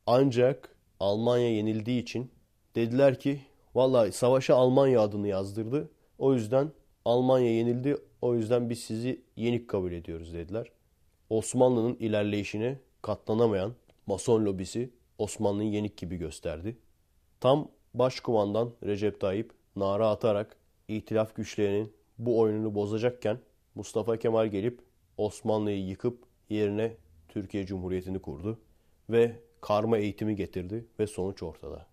Ancak Almanya yenildiği için dediler ki vallahi savaşa Almanya adını yazdırdı. O yüzden Almanya yenildi. O yüzden biz sizi yenik kabul ediyoruz dediler. Osmanlı'nın ilerleyişine katlanamayan Mason lobisi Osmanlı'yı yenik gibi gösterdi. Tam başkumandan Recep Tayyip nara atarak itilaf güçlerinin bu oyununu bozacakken Mustafa Kemal gelip Osmanlı'yı yıkıp yerine Türkiye Cumhuriyeti'ni kurdu ve karma eğitimi getirdi ve sonuç ortada.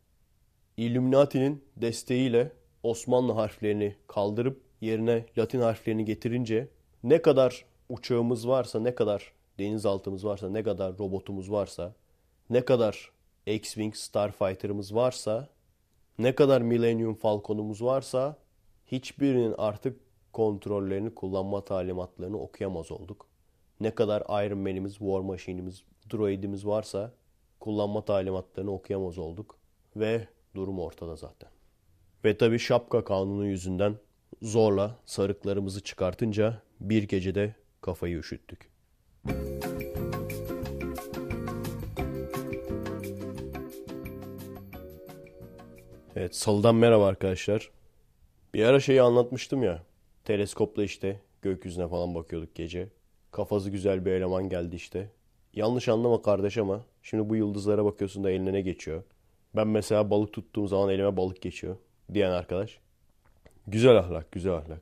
Illuminati'nin desteğiyle Osmanlı harflerini kaldırıp yerine Latin harflerini getirince ne kadar uçağımız varsa, ne kadar denizaltımız varsa, ne kadar robotumuz varsa, ne kadar X-Wing Starfighter'ımız varsa, ne kadar Millennium Falcon'umuz varsa hiçbirinin artık kontrollerini, kullanma talimatlarını okuyamaz olduk. Ne kadar Iron Man'imiz, War Machine'imiz, droidimiz varsa kullanma talimatlarını okuyamaz olduk. Ve durum ortada zaten. Ve tabi şapka kanunu yüzünden zorla sarıklarımızı çıkartınca bir gecede kafayı üşüttük. Evet, salıdan merhaba arkadaşlar. Bir ara şeyi anlatmıştım ya. Teleskopla işte gökyüzüne falan bakıyorduk gece. Kafası güzel bir eleman geldi işte. Yanlış anlama kardeş ama şimdi bu yıldızlara bakıyorsun da eline ne geçiyor? Ben mesela balık tuttuğum zaman elime balık geçiyor diyen arkadaş. Güzel ahlak, güzel ahlak.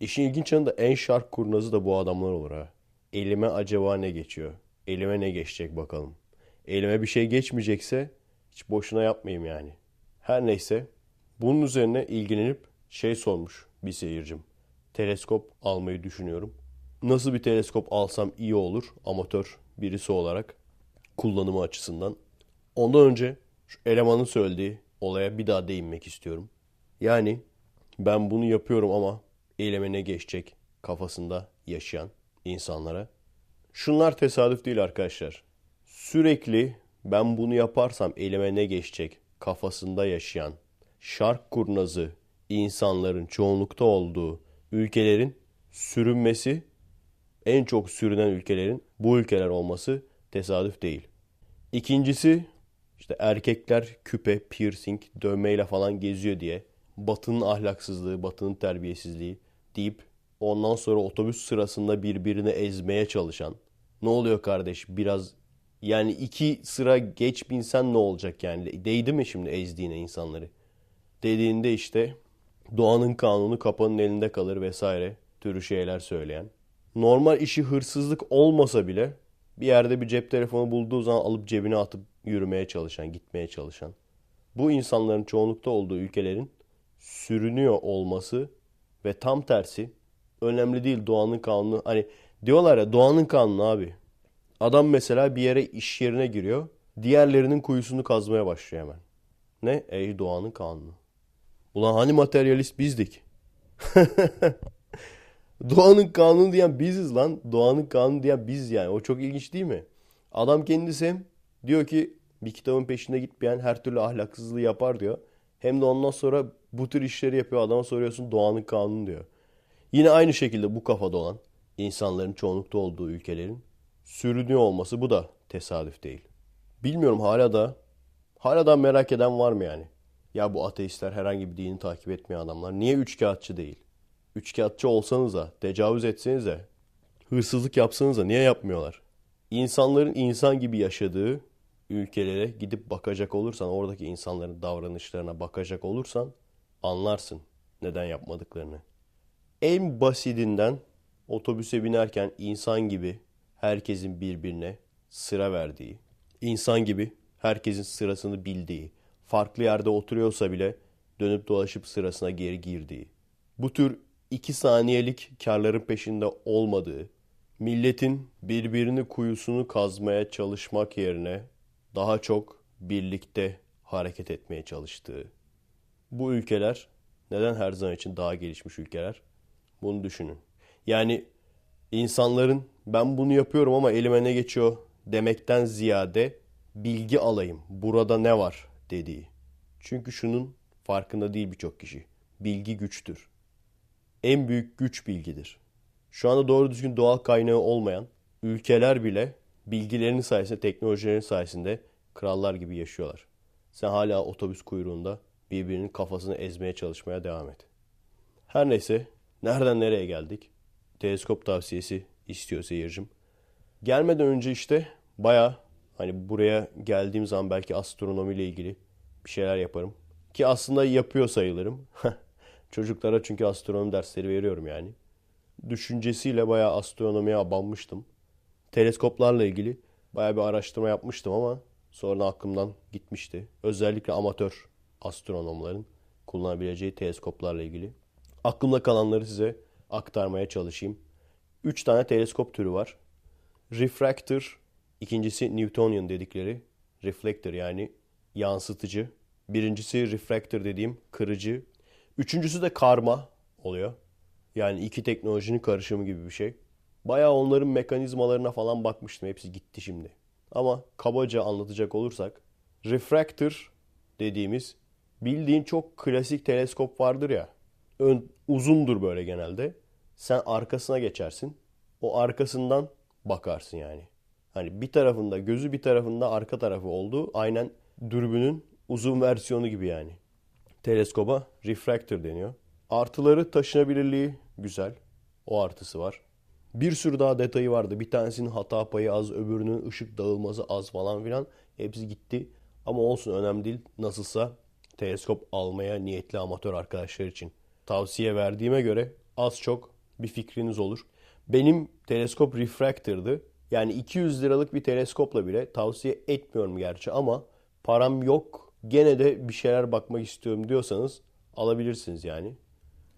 İşin ilginç yanı da en şark kurnazı da bu adamlar olur ha. Elime acaba ne geçiyor? Elime ne geçecek bakalım. Elime bir şey geçmeyecekse hiç boşuna yapmayayım yani. Her neyse bunun üzerine ilgilenip şey sormuş bir seyircim. Teleskop almayı düşünüyorum. Nasıl bir teleskop alsam iyi olur amatör birisi olarak kullanımı açısından. Ondan önce şu elemanın söylediği olaya bir daha değinmek istiyorum. Yani ben bunu yapıyorum ama eyleme ne geçecek kafasında yaşayan insanlara. Şunlar tesadüf değil arkadaşlar. Sürekli ben bunu yaparsam elime ne geçecek kafasında yaşayan şark kurnazı insanların çoğunlukta olduğu ülkelerin sürünmesi en çok sürünen ülkelerin bu ülkeler olması tesadüf değil. İkincisi işte erkekler küpe, piercing, dövmeyle falan geziyor diye batının ahlaksızlığı, batının terbiyesizliği deyip ondan sonra otobüs sırasında birbirini ezmeye çalışan. Ne oluyor kardeş biraz yani iki sıra geç binsen ne olacak yani? Değdi mi şimdi ezdiğine insanları? Dediğinde işte doğanın kanunu kapanın elinde kalır vesaire türü şeyler söyleyen. Normal işi hırsızlık olmasa bile bir yerde bir cep telefonu bulduğu zaman alıp cebine atıp yürümeye çalışan, gitmeye çalışan. Bu insanların çoğunlukta olduğu ülkelerin sürünüyor olması ve tam tersi önemli değil doğanın kanunu. Hani diyorlar ya doğanın kanunu abi. Adam mesela bir yere iş yerine giriyor. Diğerlerinin kuyusunu kazmaya başlıyor hemen. Ne? Ey doğanın kanunu. Ulan hani materyalist bizdik? *laughs* doğanın kanunu diyen biziz lan. Doğanın kanunu diyen biz yani. O çok ilginç değil mi? Adam kendisi hem diyor ki bir kitabın peşinde gitmeyen her türlü ahlaksızlığı yapar diyor. Hem de ondan sonra bu tür işleri yapıyor. Adama soruyorsun doğanın kanunu diyor. Yine aynı şekilde bu kafada olan insanların çoğunlukta olduğu ülkelerin sürünüyor olması bu da tesadüf değil. Bilmiyorum hala da hala da merak eden var mı yani? Ya bu ateistler herhangi bir dini takip etmeyen adamlar niye üçkağıtçı değil? Üçkağıtçı olsanız da, tecavüz etseniz de, hırsızlık yapsanız da niye yapmıyorlar? İnsanların insan gibi yaşadığı ülkelere gidip bakacak olursan, oradaki insanların davranışlarına bakacak olursan anlarsın neden yapmadıklarını. En basitinden otobüse binerken insan gibi herkesin birbirine sıra verdiği, insan gibi herkesin sırasını bildiği, farklı yerde oturuyorsa bile dönüp dolaşıp sırasına geri girdiği, bu tür iki saniyelik karların peşinde olmadığı, milletin birbirini kuyusunu kazmaya çalışmak yerine daha çok birlikte hareket etmeye çalıştığı. Bu ülkeler neden her zaman için daha gelişmiş ülkeler? Bunu düşünün. Yani insanların ben bunu yapıyorum ama elime ne geçiyor demekten ziyade bilgi alayım. Burada ne var dediği. Çünkü şunun farkında değil birçok kişi. Bilgi güçtür. En büyük güç bilgidir. Şu anda doğru düzgün doğal kaynağı olmayan ülkeler bile bilgilerinin sayesinde, teknolojilerin sayesinde krallar gibi yaşıyorlar. Sen hala otobüs kuyruğunda birbirinin kafasını ezmeye çalışmaya devam et. Her neyse, nereden nereye geldik? Teleskop tavsiyesi istiyor seyircim. Gelmeden önce işte baya hani buraya geldiğim zaman belki astronomi ile ilgili bir şeyler yaparım. Ki aslında yapıyor sayılırım. *laughs* Çocuklara çünkü astronomi dersleri veriyorum yani. Düşüncesiyle bayağı astronomiye abanmıştım. Teleskoplarla ilgili bayağı bir araştırma yapmıştım ama sonra aklımdan gitmişti. Özellikle amatör astronomların kullanabileceği teleskoplarla ilgili. Aklımda kalanları size aktarmaya çalışayım. Üç tane teleskop türü var. Refractor, ikincisi Newtonian dedikleri. Reflector yani yansıtıcı. Birincisi refractor dediğim kırıcı. Üçüncüsü de karma oluyor. Yani iki teknolojinin karışımı gibi bir şey. Baya onların mekanizmalarına falan bakmıştım. Hepsi gitti şimdi. Ama kabaca anlatacak olursak refractor dediğimiz bildiğin çok klasik teleskop vardır ya. Ön, uzundur böyle genelde. Sen arkasına geçersin. O arkasından bakarsın yani. Hani bir tarafında gözü bir tarafında arka tarafı olduğu aynen dürbünün uzun versiyonu gibi yani. Teleskoba refractor deniyor. Artıları taşınabilirliği güzel. O artısı var. Bir sürü daha detayı vardı. Bir tanesinin hata payı az, öbürünün ışık dağılması az falan filan. Hepsi gitti. Ama olsun önemli değil. Nasılsa teleskop almaya niyetli amatör arkadaşlar için. Tavsiye verdiğime göre az çok bir fikriniz olur. Benim teleskop refractor'dı. Yani 200 liralık bir teleskopla bile tavsiye etmiyorum gerçi ama param yok. Gene de bir şeyler bakmak istiyorum diyorsanız alabilirsiniz yani.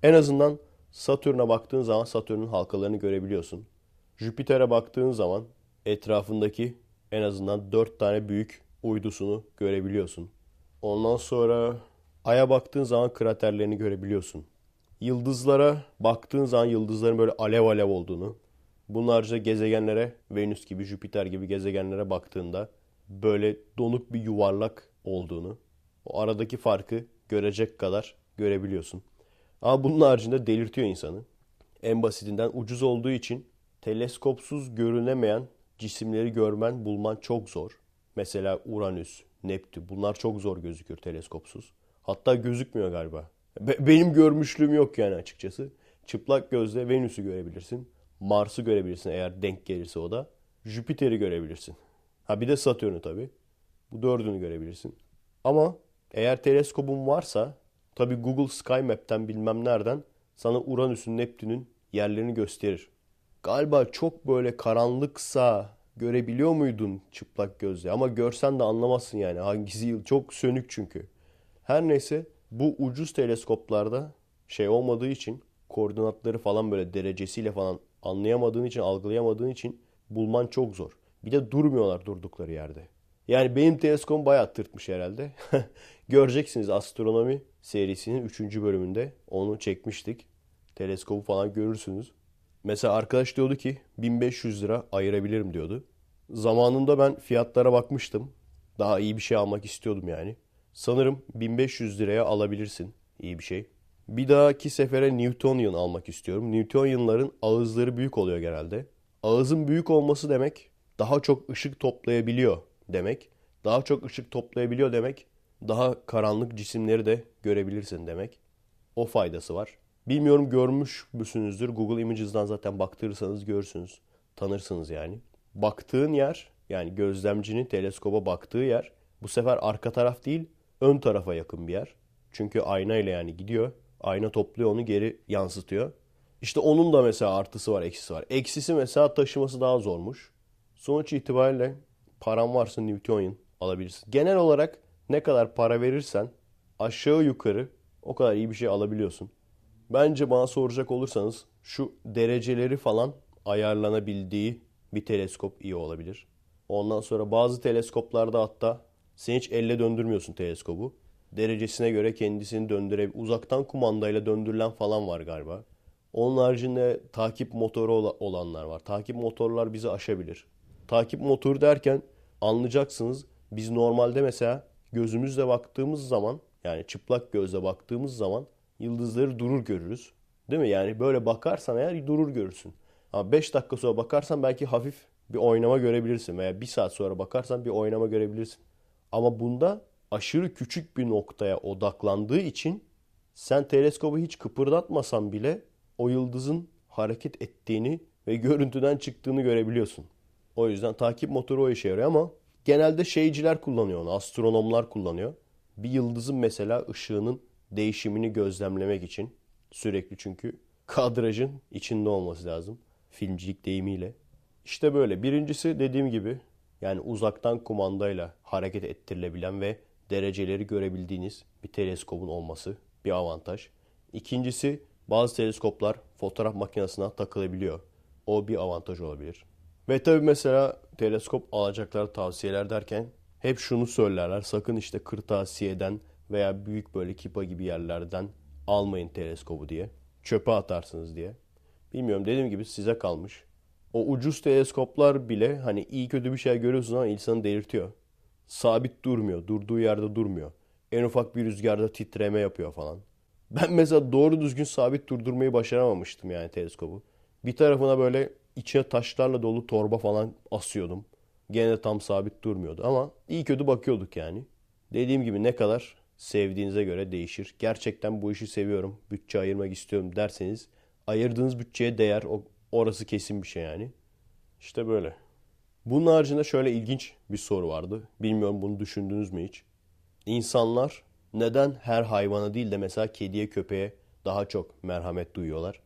En azından Satürn'e baktığın zaman Satürn'ün halkalarını görebiliyorsun. Jüpiter'e baktığın zaman etrafındaki en azından 4 tane büyük uydusunu görebiliyorsun. Ondan sonra Ay'a baktığın zaman kraterlerini görebiliyorsun. Yıldızlara baktığın zaman yıldızların böyle alev alev olduğunu, bunlarca gezegenlere, Venüs gibi, Jüpiter gibi gezegenlere baktığında böyle donuk bir yuvarlak olduğunu, o aradaki farkı görecek kadar görebiliyorsun. Ama bunun haricinde delirtiyor insanı. En basitinden ucuz olduğu için teleskopsuz görünemeyen cisimleri görmen, bulman çok zor. Mesela Uranüs, Neptün bunlar çok zor gözükür teleskopsuz. Hatta gözükmüyor galiba. Be- benim görmüşlüğüm yok yani açıkçası. Çıplak gözle Venüs'ü görebilirsin. Mars'ı görebilirsin eğer denk gelirse o da. Jüpiter'i görebilirsin. Ha bir de Satürn'ü tabii. Bu dördünü görebilirsin. Ama eğer teleskopun varsa tabii Google Sky Map'ten bilmem nereden sana Uranüs'ün, Neptün'ün yerlerini gösterir. Galiba çok böyle karanlıksa görebiliyor muydun çıplak gözle? Ama görsen de anlamazsın yani hangisi yıl çok sönük çünkü. Her neyse bu ucuz teleskoplarda şey olmadığı için koordinatları falan böyle derecesiyle falan anlayamadığın için, algılayamadığın için bulman çok zor. Bir de durmuyorlar durdukları yerde. Yani benim teleskopum bayağı tırtmış herhalde. *laughs* Göreceksiniz astronomi serisinin 3. bölümünde onu çekmiştik. Teleskobu falan görürsünüz. Mesela arkadaş diyordu ki 1500 lira ayırabilirim diyordu. Zamanında ben fiyatlara bakmıştım. Daha iyi bir şey almak istiyordum yani. Sanırım 1500 liraya alabilirsin iyi bir şey. Bir dahaki sefere Newtonian almak istiyorum. Newtonian'ların ağızları büyük oluyor genelde. Ağızın büyük olması demek daha çok ışık toplayabiliyor demek. Daha çok ışık toplayabiliyor demek daha karanlık cisimleri de görebilirsin demek. O faydası var. Bilmiyorum görmüş müsünüzdür. Google Images'dan zaten baktırırsanız görürsünüz. Tanırsınız yani. Baktığın yer yani gözlemcinin teleskoba baktığı yer bu sefer arka taraf değil ön tarafa yakın bir yer. Çünkü ayna ile yani gidiyor. Ayna topluyor onu geri yansıtıyor. İşte onun da mesela artısı var, eksisi var. Eksisi mesela taşıması daha zormuş. Sonuç itibariyle param varsa Newtonian alabilirsin. Genel olarak ne kadar para verirsen aşağı yukarı o kadar iyi bir şey alabiliyorsun. Bence bana soracak olursanız şu dereceleri falan ayarlanabildiği bir teleskop iyi olabilir. Ondan sonra bazı teleskoplarda hatta sen hiç elle döndürmüyorsun teleskobu. Derecesine göre kendisini döndüre uzaktan kumandayla döndürülen falan var galiba. Onun haricinde takip motoru olanlar var. Takip motorlar bizi aşabilir. Takip motoru derken anlayacaksınız biz normalde mesela gözümüzle baktığımız zaman yani çıplak gözle baktığımız zaman yıldızları durur görürüz. Değil mi? Yani böyle bakarsan eğer durur görürsün. Ama 5 dakika sonra bakarsan belki hafif bir oynama görebilirsin veya 1 saat sonra bakarsan bir oynama görebilirsin. Ama bunda aşırı küçük bir noktaya odaklandığı için sen teleskobu hiç kıpırdatmasan bile o yıldızın hareket ettiğini ve görüntüden çıktığını görebiliyorsun. O yüzden takip motoru o işe yarıyor ama genelde şeyciler kullanıyor onu, astronomlar kullanıyor. Bir yıldızın mesela ışığının değişimini gözlemlemek için sürekli çünkü kadrajın içinde olması lazım. Filmcilik deyimiyle. İşte böyle. Birincisi dediğim gibi yani uzaktan kumandayla hareket ettirilebilen ve dereceleri görebildiğiniz bir teleskobun olması bir avantaj. İkincisi bazı teleskoplar fotoğraf makinesine takılabiliyor. O bir avantaj olabilir. Ve tabii mesela teleskop alacaklar tavsiyeler derken hep şunu söylerler. Sakın işte kırtasiyeden veya büyük böyle kipa gibi yerlerden almayın teleskobu diye. Çöpe atarsınız diye. Bilmiyorum dediğim gibi size kalmış. O ucuz teleskoplar bile hani iyi kötü bir şey görüyorsun ama insanı delirtiyor. Sabit durmuyor. Durduğu yerde durmuyor. En ufak bir rüzgarda titreme yapıyor falan. Ben mesela doğru düzgün sabit durdurmayı başaramamıştım yani teleskobu. Bir tarafına böyle içine taşlarla dolu torba falan asıyordum. Gene de tam sabit durmuyordu ama iyi kötü bakıyorduk yani. Dediğim gibi ne kadar sevdiğinize göre değişir. Gerçekten bu işi seviyorum, bütçe ayırmak istiyorum derseniz ayırdığınız bütçeye değer. O, orası kesin bir şey yani. İşte böyle. Bunun haricinde şöyle ilginç bir soru vardı. Bilmiyorum bunu düşündünüz mü hiç? İnsanlar neden her hayvana değil de mesela kediye köpeğe daha çok merhamet duyuyorlar?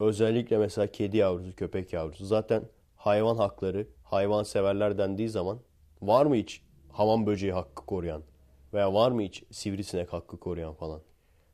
Özellikle mesela kedi yavrusu, köpek yavrusu. Zaten hayvan hakları, hayvan severler dendiği zaman var mı hiç hamam böceği hakkı koruyan? Veya var mı hiç sivrisinek hakkı koruyan falan?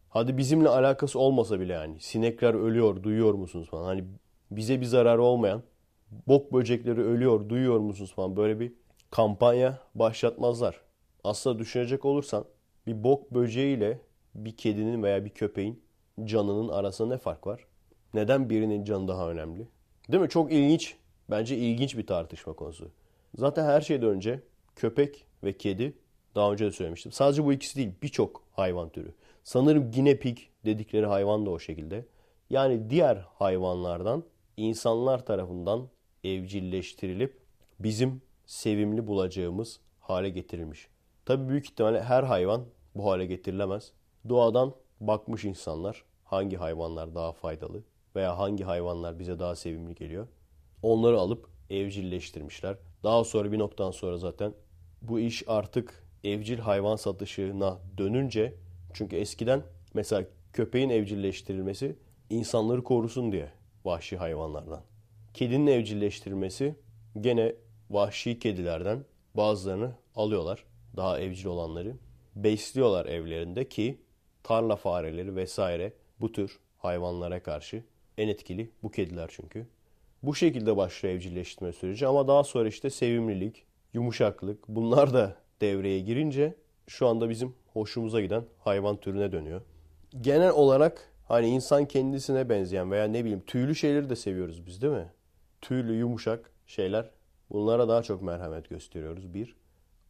Hadi bizimle alakası olmasa bile yani. Sinekler ölüyor, duyuyor musunuz falan. Hani bize bir zararı olmayan bok böcekleri ölüyor, duyuyor musunuz falan böyle bir kampanya başlatmazlar. Aslında düşünecek olursan bir bok böceğiyle bir kedinin veya bir köpeğin canının arasında ne fark var? Neden birinin canı daha önemli? Değil mi? Çok ilginç. Bence ilginç bir tartışma konusu. Zaten her şeyden önce köpek ve kedi daha önce de söylemiştim. Sadece bu ikisi değil birçok hayvan türü. Sanırım guinea dedikleri hayvan da o şekilde. Yani diğer hayvanlardan insanlar tarafından evcilleştirilip bizim sevimli bulacağımız hale getirilmiş. Tabi büyük ihtimalle her hayvan bu hale getirilemez. Doğadan bakmış insanlar hangi hayvanlar daha faydalı veya hangi hayvanlar bize daha sevimli geliyor. Onları alıp evcilleştirmişler. Daha sonra bir noktadan sonra zaten bu iş artık evcil hayvan satışına dönünce çünkü eskiden mesela köpeğin evcilleştirilmesi insanları korusun diye vahşi hayvanlardan. Kedinin evcilleştirilmesi gene vahşi kedilerden bazılarını alıyorlar. Daha evcil olanları. Besliyorlar evlerinde ki tarla fareleri vesaire bu tür hayvanlara karşı en etkili bu kediler çünkü. Bu şekilde başlıyor evcilleştirme süreci ama daha sonra işte sevimlilik, yumuşaklık bunlar da devreye girince şu anda bizim hoşumuza giden hayvan türüne dönüyor. Genel olarak hani insan kendisine benzeyen veya ne bileyim tüylü şeyleri de seviyoruz biz değil mi? Tüylü, yumuşak şeyler bunlara daha çok merhamet gösteriyoruz bir.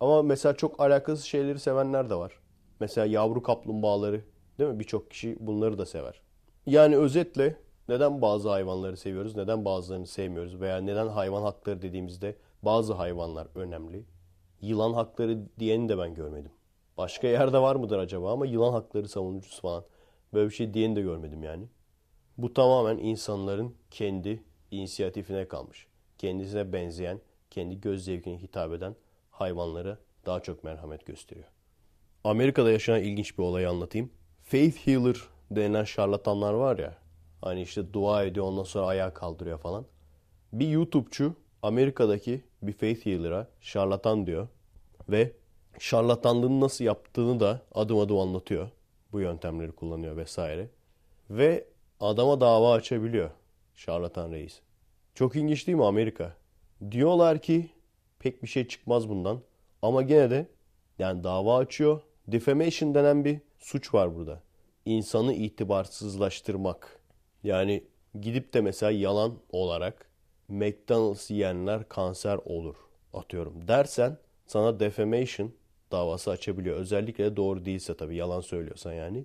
Ama mesela çok alakasız şeyleri sevenler de var. Mesela yavru kaplumbağaları değil mi? Birçok kişi bunları da sever. Yani özetle neden bazı hayvanları seviyoruz, neden bazılarını sevmiyoruz veya neden hayvan hakları dediğimizde bazı hayvanlar önemli. Yılan hakları diyeni de ben görmedim. Başka yerde var mıdır acaba ama yılan hakları savunucusu falan. Böyle bir şey diyeni de görmedim yani. Bu tamamen insanların kendi inisiyatifine kalmış. Kendisine benzeyen, kendi göz zevkine hitap eden hayvanlara daha çok merhamet gösteriyor. Amerika'da yaşanan ilginç bir olayı anlatayım. Faith Healer denilen şarlatanlar var ya. Hani işte dua ediyor ondan sonra ayağa kaldırıyor falan. Bir YouTube'cu Amerika'daki bir Faith Healer'a şarlatan diyor. Ve şarlatanlığını nasıl yaptığını da adım adım anlatıyor. Bu yöntemleri kullanıyor vesaire. Ve adama dava açabiliyor şarlatan reis. Çok ilginç değil mi Amerika? Diyorlar ki pek bir şey çıkmaz bundan. Ama gene de yani dava açıyor. Defamation denen bir suç var burada. İnsanı itibarsızlaştırmak. Yani gidip de mesela yalan olarak McDonald's yiyenler kanser olur atıyorum dersen sana defamation davası açabiliyor. Özellikle doğru değilse tabii yalan söylüyorsan yani.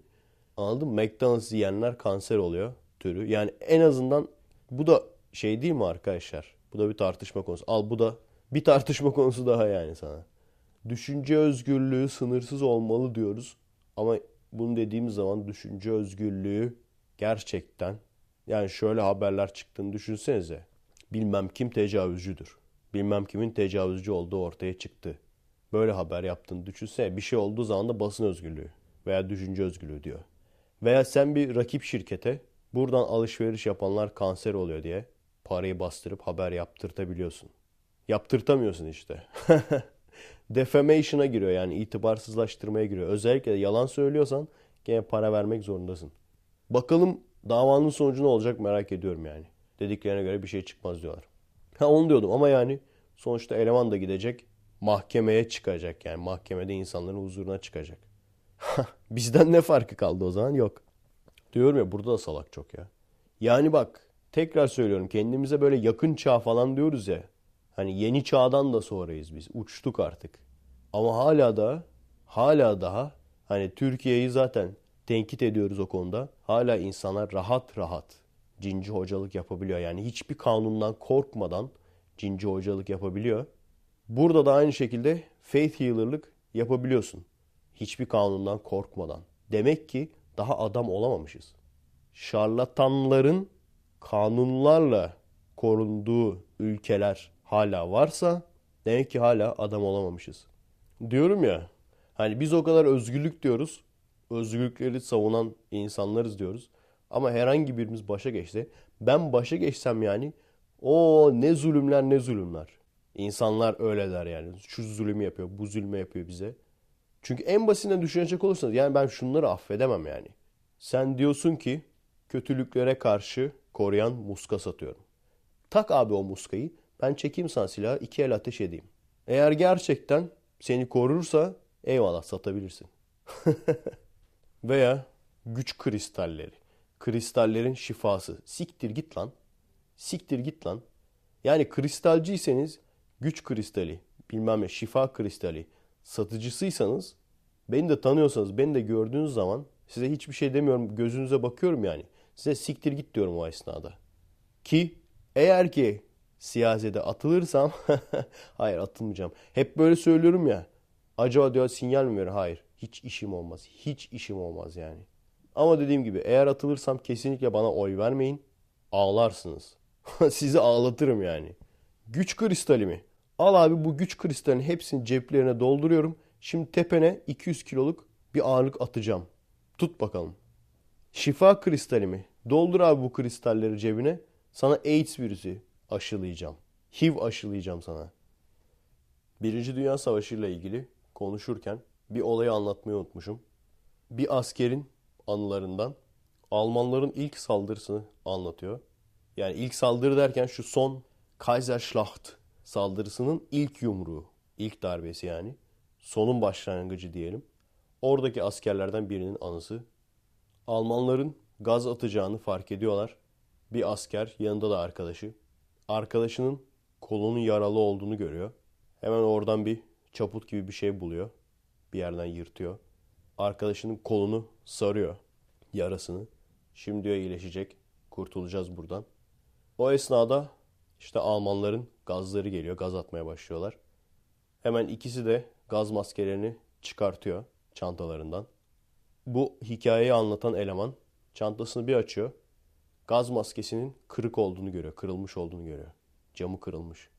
Anladın mı? McDonald's yiyenler kanser oluyor türü. Yani en azından bu da şey değil mi arkadaşlar? Bu da bir tartışma konusu. Al bu da bir tartışma *laughs* konusu daha yani sana. Düşünce özgürlüğü sınırsız olmalı diyoruz. Ama bunu dediğimiz zaman düşünce özgürlüğü gerçekten yani şöyle haberler çıktığını düşünsenize. Bilmem kim tecavüzcüdür. Bilmem kimin tecavüzcü olduğu ortaya çıktı. Böyle haber yaptığını düşünsene. Bir şey olduğu zaman da basın özgürlüğü veya düşünce özgürlüğü diyor. Veya sen bir rakip şirkete buradan alışveriş yapanlar kanser oluyor diye parayı bastırıp haber yaptırtabiliyorsun. Yaptırtamıyorsun işte. *laughs* Defamation'a giriyor yani itibarsızlaştırmaya giriyor. Özellikle yalan söylüyorsan gene para vermek zorundasın. Bakalım davanın sonucu ne olacak merak ediyorum yani. Dediklerine göre bir şey çıkmaz diyorlar. Ha onu diyordum ama yani sonuçta eleman da gidecek mahkemeye çıkacak yani mahkemede insanların huzuruna çıkacak. *laughs* Bizden ne farkı kaldı o zaman? Yok. Diyorum ya burada da salak çok ya. Yani bak tekrar söylüyorum kendimize böyle yakın çağ falan diyoruz ya. Hani yeni çağdan da sonrayız biz. Uçtuk artık. Ama hala da hala daha hani Türkiye'yi zaten tenkit ediyoruz o konuda. Hala insanlar rahat rahat cinci hocalık yapabiliyor. Yani hiçbir kanundan korkmadan cinci hocalık yapabiliyor. Burada da aynı şekilde faith healer'lık yapabiliyorsun. Hiçbir kanundan korkmadan. Demek ki daha adam olamamışız. Şarlatanların kanunlarla korunduğu ülkeler hala varsa demek ki hala adam olamamışız. Diyorum ya hani biz o kadar özgürlük diyoruz. Özgürlükleri savunan insanlarız diyoruz. Ama herhangi birimiz başa geçse ben başa geçsem yani o ne zulümler ne zulümler. İnsanlar öyle der yani. Şu zulümü yapıyor, bu zulmü yapıyor bize. Çünkü en basitinden düşünecek olursanız yani ben şunları affedemem yani. Sen diyorsun ki kötülüklere karşı koruyan muska satıyorum. Tak abi o muskayı. Ben çekeyim sana silahı iki el ateş edeyim. Eğer gerçekten seni korursa eyvallah satabilirsin. *laughs* Veya güç kristalleri. Kristallerin şifası. Siktir git lan. Siktir git lan. Yani kristalciyseniz güç kristali, bilmem ne şifa kristali satıcısıysanız beni de tanıyorsanız, beni de gördüğünüz zaman size hiçbir şey demiyorum. Gözünüze bakıyorum yani. Size siktir git diyorum o esnada. Ki eğer ki siyasete atılırsam *laughs* hayır atılmayacağım. Hep böyle söylüyorum ya. Acaba diyor sinyal mi verir? Hayır. Hiç işim olmaz. Hiç işim olmaz yani. Ama dediğim gibi eğer atılırsam kesinlikle bana oy vermeyin. Ağlarsınız. *laughs* Sizi ağlatırım yani. Güç kristali mi? Al abi bu güç kristalinin hepsini ceplerine dolduruyorum. Şimdi tepene 200 kiloluk bir ağırlık atacağım. Tut bakalım. Şifa kristali mi? Doldur abi bu kristalleri cebine. Sana AIDS virüsü aşılayacağım. HIV aşılayacağım sana. Birinci Dünya Savaşı ile ilgili konuşurken bir olayı anlatmayı unutmuşum. Bir askerin anılarından Almanların ilk saldırısını anlatıyor. Yani ilk saldırı derken şu son Kaiserschlacht saldırısının ilk yumruğu, ilk darbesi yani. Sonun başlangıcı diyelim. Oradaki askerlerden birinin anısı. Almanların gaz atacağını fark ediyorlar. Bir asker yanında da arkadaşı. Arkadaşının kolunun yaralı olduğunu görüyor. Hemen oradan bir çaput gibi bir şey buluyor. Bir yerden yırtıyor. Arkadaşının kolunu sarıyor. Yarasını. Şimdi diyor iyileşecek. Kurtulacağız buradan. O esnada işte Almanların gazları geliyor. Gaz atmaya başlıyorlar. Hemen ikisi de gaz maskelerini çıkartıyor çantalarından. Bu hikayeyi anlatan eleman çantasını bir açıyor. Gaz maskesinin kırık olduğunu görüyor. Kırılmış olduğunu görüyor. Camı kırılmış.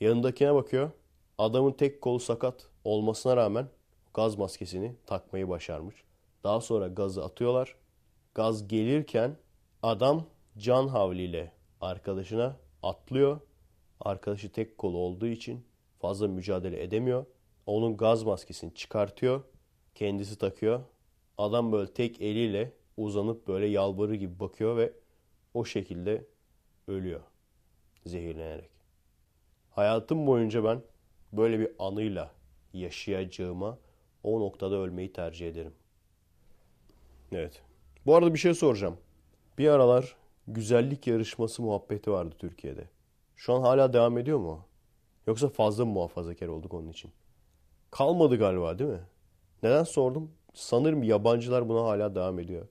Yanındakine bakıyor. Adamın tek kolu sakat olmasına rağmen gaz maskesini takmayı başarmış. Daha sonra gazı atıyorlar. Gaz gelirken adam can havliyle arkadaşına atlıyor. Arkadaşı tek kolu olduğu için fazla mücadele edemiyor. Onun gaz maskesini çıkartıyor. Kendisi takıyor. Adam böyle tek eliyle uzanıp böyle yalvarır gibi bakıyor ve o şekilde ölüyor. Zehirlenerek. Hayatım boyunca ben böyle bir anıyla yaşayacağıma o noktada ölmeyi tercih ederim. Evet. Bu arada bir şey soracağım. Bir aralar güzellik yarışması muhabbeti vardı Türkiye'de. Şu an hala devam ediyor mu? Yoksa fazla mı muhafazakar olduk onun için? Kalmadı galiba değil mi? Neden sordum? Sanırım yabancılar buna hala devam ediyor.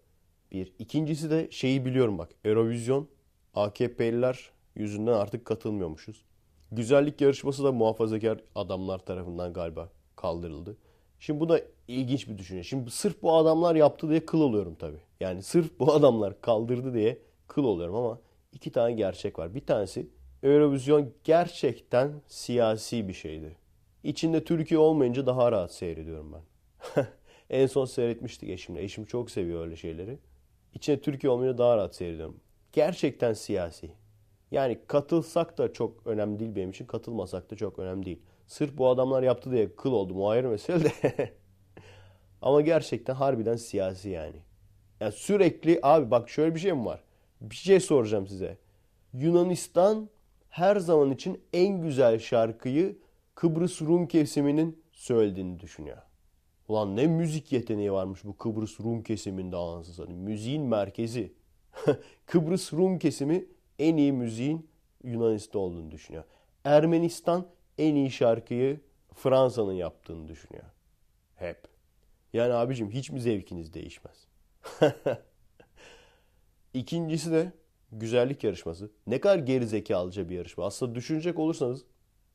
Bir. İkincisi de şeyi biliyorum bak. Eurovision AKP'liler yüzünden artık katılmıyormuşuz. Güzellik yarışması da muhafazakar adamlar tarafından galiba kaldırıldı. Şimdi bu da ilginç bir düşünce. Şimdi sırf bu adamlar yaptı diye kıl oluyorum tabii. Yani sırf bu adamlar kaldırdı diye kıl oluyorum ama iki tane gerçek var. Bir tanesi Eurovision gerçekten siyasi bir şeydi. İçinde Türkiye olmayınca daha rahat seyrediyorum ben. *laughs* en son seyretmiştik eşimle. Eşim çok seviyor öyle şeyleri. İçinde Türkiye olmayınca daha rahat seyrediyorum. Gerçekten siyasi. Yani katılsak da çok önemli değil benim için. Katılmasak da çok önemli değil. Sırf bu adamlar yaptı diye kıl oldum. O ayrı mesele de. *laughs* Ama gerçekten harbiden siyasi yani. Yani sürekli abi bak şöyle bir şey mi var? Bir şey soracağım size. Yunanistan her zaman için en güzel şarkıyı Kıbrıs Rum kesiminin söylediğini düşünüyor. Ulan ne müzik yeteneği varmış bu Kıbrıs Rum kesiminde anasını satayım. Müziğin merkezi. *laughs* Kıbrıs Rum kesimi en iyi müziğin Yunanistan'da olduğunu düşünüyor. Ermenistan en iyi şarkıyı Fransa'nın yaptığını düşünüyor. Hep. Yani abicim hiç mi zevkiniz değişmez? *laughs* İkincisi de güzellik yarışması. Ne kadar geri zekalıca bir yarışma. Aslında düşünecek olursanız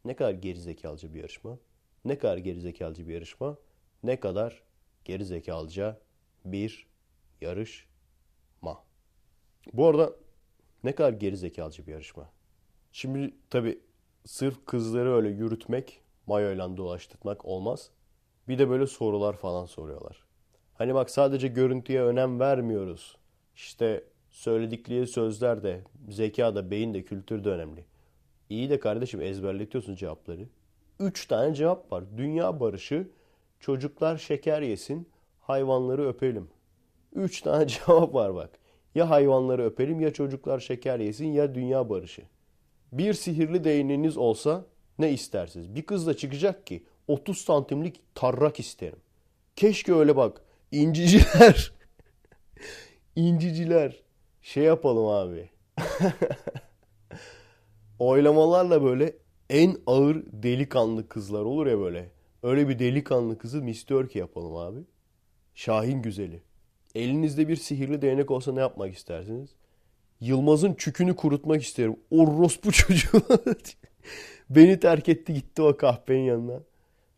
ne kadar geri zekalıca bir yarışma. Ne kadar geri zekalıca bir yarışma. Ne kadar geri zekalıca bir yarışma. Bu arada ne kadar geri zekalıca bir yarışma. Şimdi tabi sırf kızları öyle yürütmek, mayoyla dolaştırmak olmaz. Bir de böyle sorular falan soruyorlar. Hani bak sadece görüntüye önem vermiyoruz. İşte söyledikleri sözler de, zeka da, beyin de, kültür de önemli. İyi de kardeşim ezberletiyorsun cevapları. Üç tane cevap var. Dünya barışı, çocuklar şeker yesin, hayvanları öpelim. Üç tane *laughs* cevap var bak. Ya hayvanları öpelim ya çocuklar şeker yesin ya dünya barışı. Bir sihirli değneğiniz olsa ne istersiniz? Bir kız da çıkacak ki 30 santimlik tarrak isterim. Keşke öyle bak. *laughs* İnciciler. İnciciler. Şey yapalım abi. Oylamalarla böyle en ağır delikanlı kızlar olur ya böyle. Öyle bir delikanlı kızı istiyor ki yapalım abi. Şahin güzeli. Elinizde bir sihirli değnek olsa ne yapmak istersiniz? Yılmaz'ın çükünü kurutmak isterim. O rospu çocuğu. *laughs* Beni terk etti gitti o kahpenin yanına.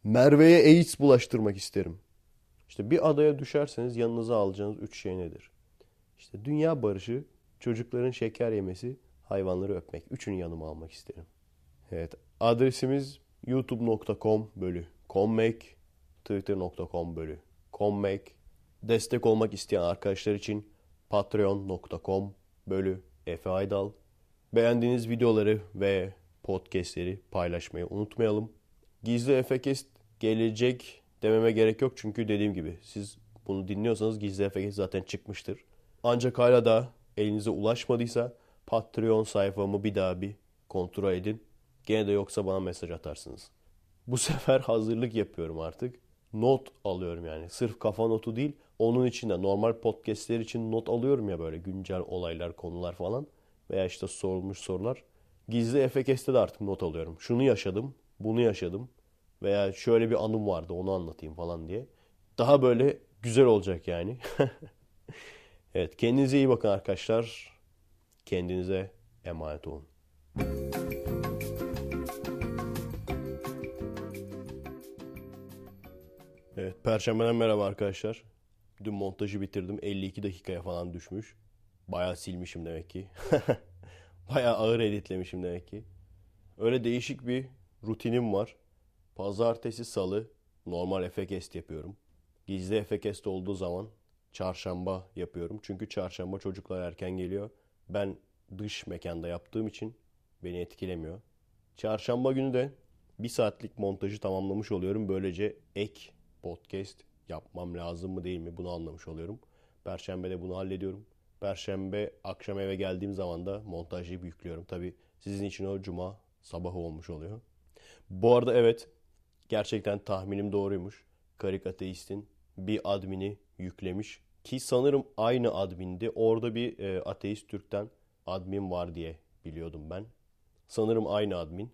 Merve'ye AIDS bulaştırmak isterim. İşte bir adaya düşerseniz yanınıza alacağınız üç şey nedir? İşte dünya barışı, çocukların şeker yemesi, hayvanları öpmek. Üçünü yanıma almak isterim. Evet adresimiz youtube.com bölü commake, twitter.com bölü commake. Destek olmak isteyen arkadaşlar için patreon.com bölü Efe Aydal. Beğendiğiniz videoları ve podcastleri paylaşmayı unutmayalım. Gizli Efekest gelecek dememe gerek yok çünkü dediğim gibi siz bunu dinliyorsanız Gizli Efekest zaten çıkmıştır. Ancak hala da elinize ulaşmadıysa Patreon sayfamı bir daha bir kontrol edin. Gene de yoksa bana mesaj atarsınız. Bu *laughs* sefer hazırlık yapıyorum artık. Not alıyorum yani. Sırf kafa notu değil. Onun için de normal podcastler için not alıyorum ya böyle güncel olaylar, konular falan. Veya işte sorulmuş sorular. Gizli Efekest'te de artık not alıyorum. Şunu yaşadım, bunu yaşadım. Veya şöyle bir anım vardı onu anlatayım falan diye. Daha böyle güzel olacak yani. *laughs* evet kendinize iyi bakın arkadaşlar. Kendinize emanet olun. Evet, Perşembeden merhaba arkadaşlar. Dün montajı bitirdim. 52 dakikaya falan düşmüş. Bayağı silmişim demek ki. *laughs* Bayağı ağır editlemişim demek ki. Öyle değişik bir rutinim var. Pazartesi, salı normal efekest yapıyorum. Gizli efekest olduğu zaman çarşamba yapıyorum. Çünkü çarşamba çocuklar erken geliyor. Ben dış mekanda yaptığım için beni etkilemiyor. Çarşamba günü de bir saatlik montajı tamamlamış oluyorum. Böylece ek podcast yapmam lazım mı değil mi bunu anlamış oluyorum. Perşembe de bunu hallediyorum. Perşembe akşam eve geldiğim zaman da montajı yüklüyorum. Tabi sizin için o cuma sabahı olmuş oluyor. Bu arada evet gerçekten tahminim doğruymuş. Karik Ateist'in bir admini yüklemiş. Ki sanırım aynı admindi. Orada bir e, Ateist Türk'ten admin var diye biliyordum ben. Sanırım aynı admin.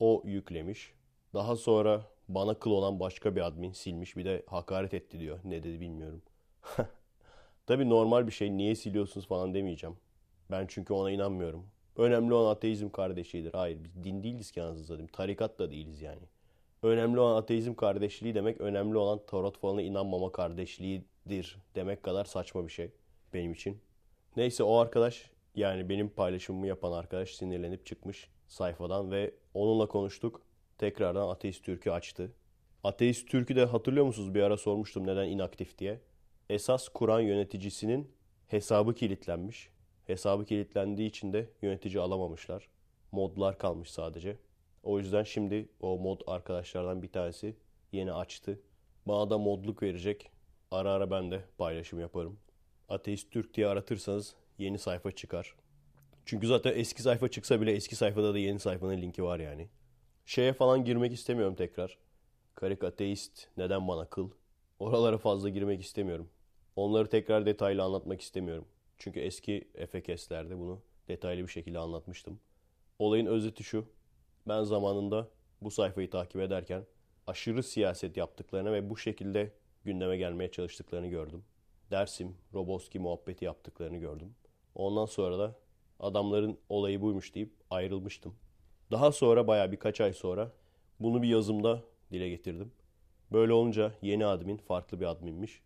O yüklemiş. Daha sonra bana kıl olan başka bir admin silmiş. Bir de hakaret etti diyor. Ne dedi bilmiyorum. *laughs* Tabi normal bir şey. Niye siliyorsunuz falan demeyeceğim. Ben çünkü ona inanmıyorum. Önemli olan ateizm kardeşliğidir. Hayır biz din değiliz ki anasını satayım. Tarikat da değiliz yani. Önemli olan ateizm kardeşliği demek önemli olan tarot falına inanmama kardeşliğidir demek kadar saçma bir şey benim için. Neyse o arkadaş yani benim paylaşımımı yapan arkadaş sinirlenip çıkmış sayfadan ve onunla konuştuk. Tekrardan Ateist Türk'ü açtı. Ateist Türk'ü de hatırlıyor musunuz? Bir ara sormuştum neden inaktif diye. Esas Kur'an yöneticisinin hesabı kilitlenmiş. Hesabı kilitlendiği için de yönetici alamamışlar. Modlar kalmış sadece. O yüzden şimdi o mod arkadaşlardan bir tanesi yeni açtı. Bana da modluk verecek. Ara ara ben de paylaşım yaparım. Ateist Türk diye aratırsanız yeni sayfa çıkar. Çünkü zaten eski sayfa çıksa bile eski sayfada da yeni sayfanın linki var yani. Şeye falan girmek istemiyorum tekrar. Karik ateist neden bana kıl? Oralara fazla girmek istemiyorum. Onları tekrar detaylı anlatmak istemiyorum. Çünkü eski FKS'lerde bunu detaylı bir şekilde anlatmıştım. Olayın özeti şu. Ben zamanında bu sayfayı takip ederken aşırı siyaset yaptıklarını ve bu şekilde gündeme gelmeye çalıştıklarını gördüm. Dersim, Roboski muhabbeti yaptıklarını gördüm. Ondan sonra da adamların olayı buymuş deyip ayrılmıştım. Daha sonra baya birkaç ay sonra bunu bir yazımda dile getirdim. Böyle olunca yeni admin farklı bir adminmiş.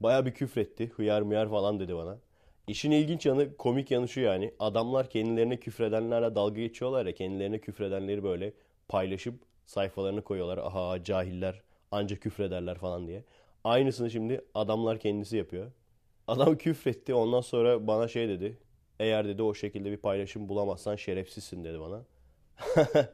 Baya bir küfretti. Hıyar mıyar falan dedi bana. İşin ilginç yanı komik yanı şu yani. Adamlar kendilerine küfredenlerle dalga geçiyorlar ya. Kendilerine küfredenleri böyle paylaşıp sayfalarını koyuyorlar. Aha cahiller anca küfrederler falan diye. Aynısını şimdi adamlar kendisi yapıyor. Adam küfretti ondan sonra bana şey dedi. Eğer dedi o şekilde bir paylaşım bulamazsan şerefsizsin dedi bana. *laughs*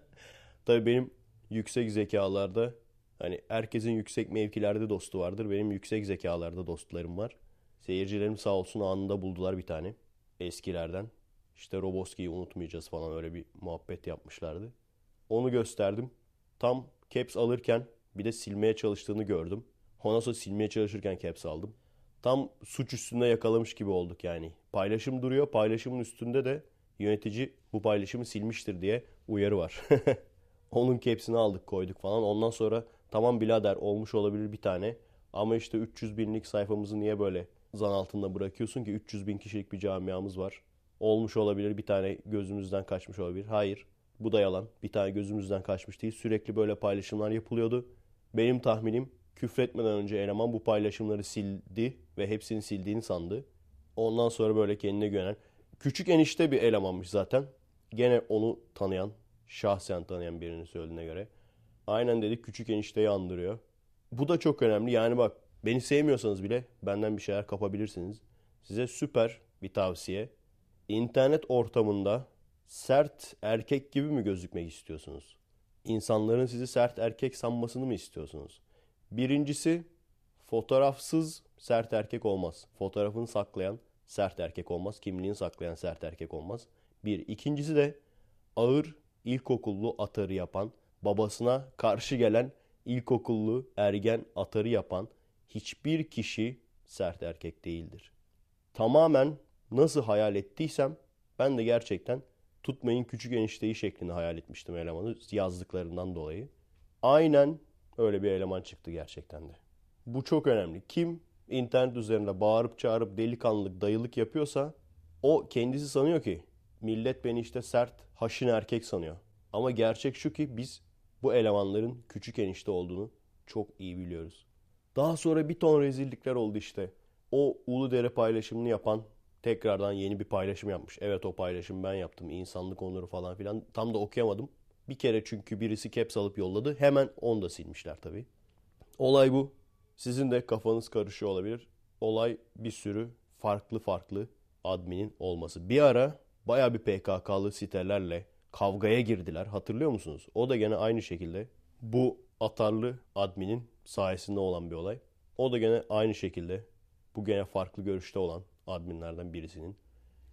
Tabii benim yüksek zekalarda hani herkesin yüksek mevkilerde dostu vardır. Benim yüksek zekalarda dostlarım var. Seyircilerim sağ olsun anında buldular bir tane eskilerden. İşte Roboski'yi unutmayacağız falan öyle bir muhabbet yapmışlardı. Onu gösterdim. Tam caps alırken bir de silmeye çalıştığını gördüm. Sonra silmeye çalışırken caps aldım. Tam suç üstünde yakalamış gibi olduk yani. Paylaşım duruyor. Paylaşımın üstünde de yönetici bu paylaşımı silmiştir diye uyarı var. *laughs* Onun capsini aldık koyduk falan. Ondan sonra tamam birader olmuş olabilir bir tane. Ama işte 300 binlik sayfamızı niye böyle zan altında bırakıyorsun ki 300 bin kişilik bir camiamız var. Olmuş olabilir bir tane gözümüzden kaçmış olabilir. Hayır bu da yalan. Bir tane gözümüzden kaçmış değil. Sürekli böyle paylaşımlar yapılıyordu. Benim tahminim küfretmeden önce eleman bu paylaşımları sildi ve hepsini sildiğini sandı. Ondan sonra böyle kendine güvenen. Küçük enişte bir elemanmış zaten. Gene onu tanıyan, şahsen tanıyan birini söylediğine göre. Aynen dedi küçük enişteyi andırıyor. Bu da çok önemli. Yani bak beni sevmiyorsanız bile benden bir şeyler kapabilirsiniz. Size süper bir tavsiye. İnternet ortamında sert erkek gibi mi gözükmek istiyorsunuz? İnsanların sizi sert erkek sanmasını mı istiyorsunuz? Birincisi fotoğrafsız sert erkek olmaz. Fotoğrafını saklayan sert erkek olmaz. Kimliğini saklayan sert erkek olmaz. Bir. İkincisi de ağır ilkokullu atarı yapan, babasına karşı gelen ilkokullu ergen atarı yapan hiçbir kişi sert erkek değildir. Tamamen nasıl hayal ettiysem ben de gerçekten tutmayın küçük enişteyi şeklinde hayal etmiştim elemanı yazdıklarından dolayı. Aynen öyle bir eleman çıktı gerçekten de. Bu çok önemli. Kim internet üzerinde bağırıp çağırıp delikanlılık, dayılık yapıyorsa o kendisi sanıyor ki millet beni işte sert, haşin erkek sanıyor. Ama gerçek şu ki biz bu elemanların küçük enişte olduğunu çok iyi biliyoruz. Daha sonra bir ton rezillikler oldu işte. O Uludere paylaşımını yapan tekrardan yeni bir paylaşım yapmış. Evet o paylaşım ben yaptım. İnsanlık onuru falan filan. Tam da okuyamadım. Bir kere çünkü birisi caps alıp yolladı. Hemen onu da silmişler tabii. Olay bu. Sizin de kafanız karışıyor olabilir. Olay bir sürü farklı farklı adminin olması. Bir ara baya bir PKK'lı sitelerle kavgaya girdiler. Hatırlıyor musunuz? O da gene aynı şekilde bu atarlı adminin sayesinde olan bir olay. O da gene aynı şekilde bu gene farklı görüşte olan adminlerden birisinin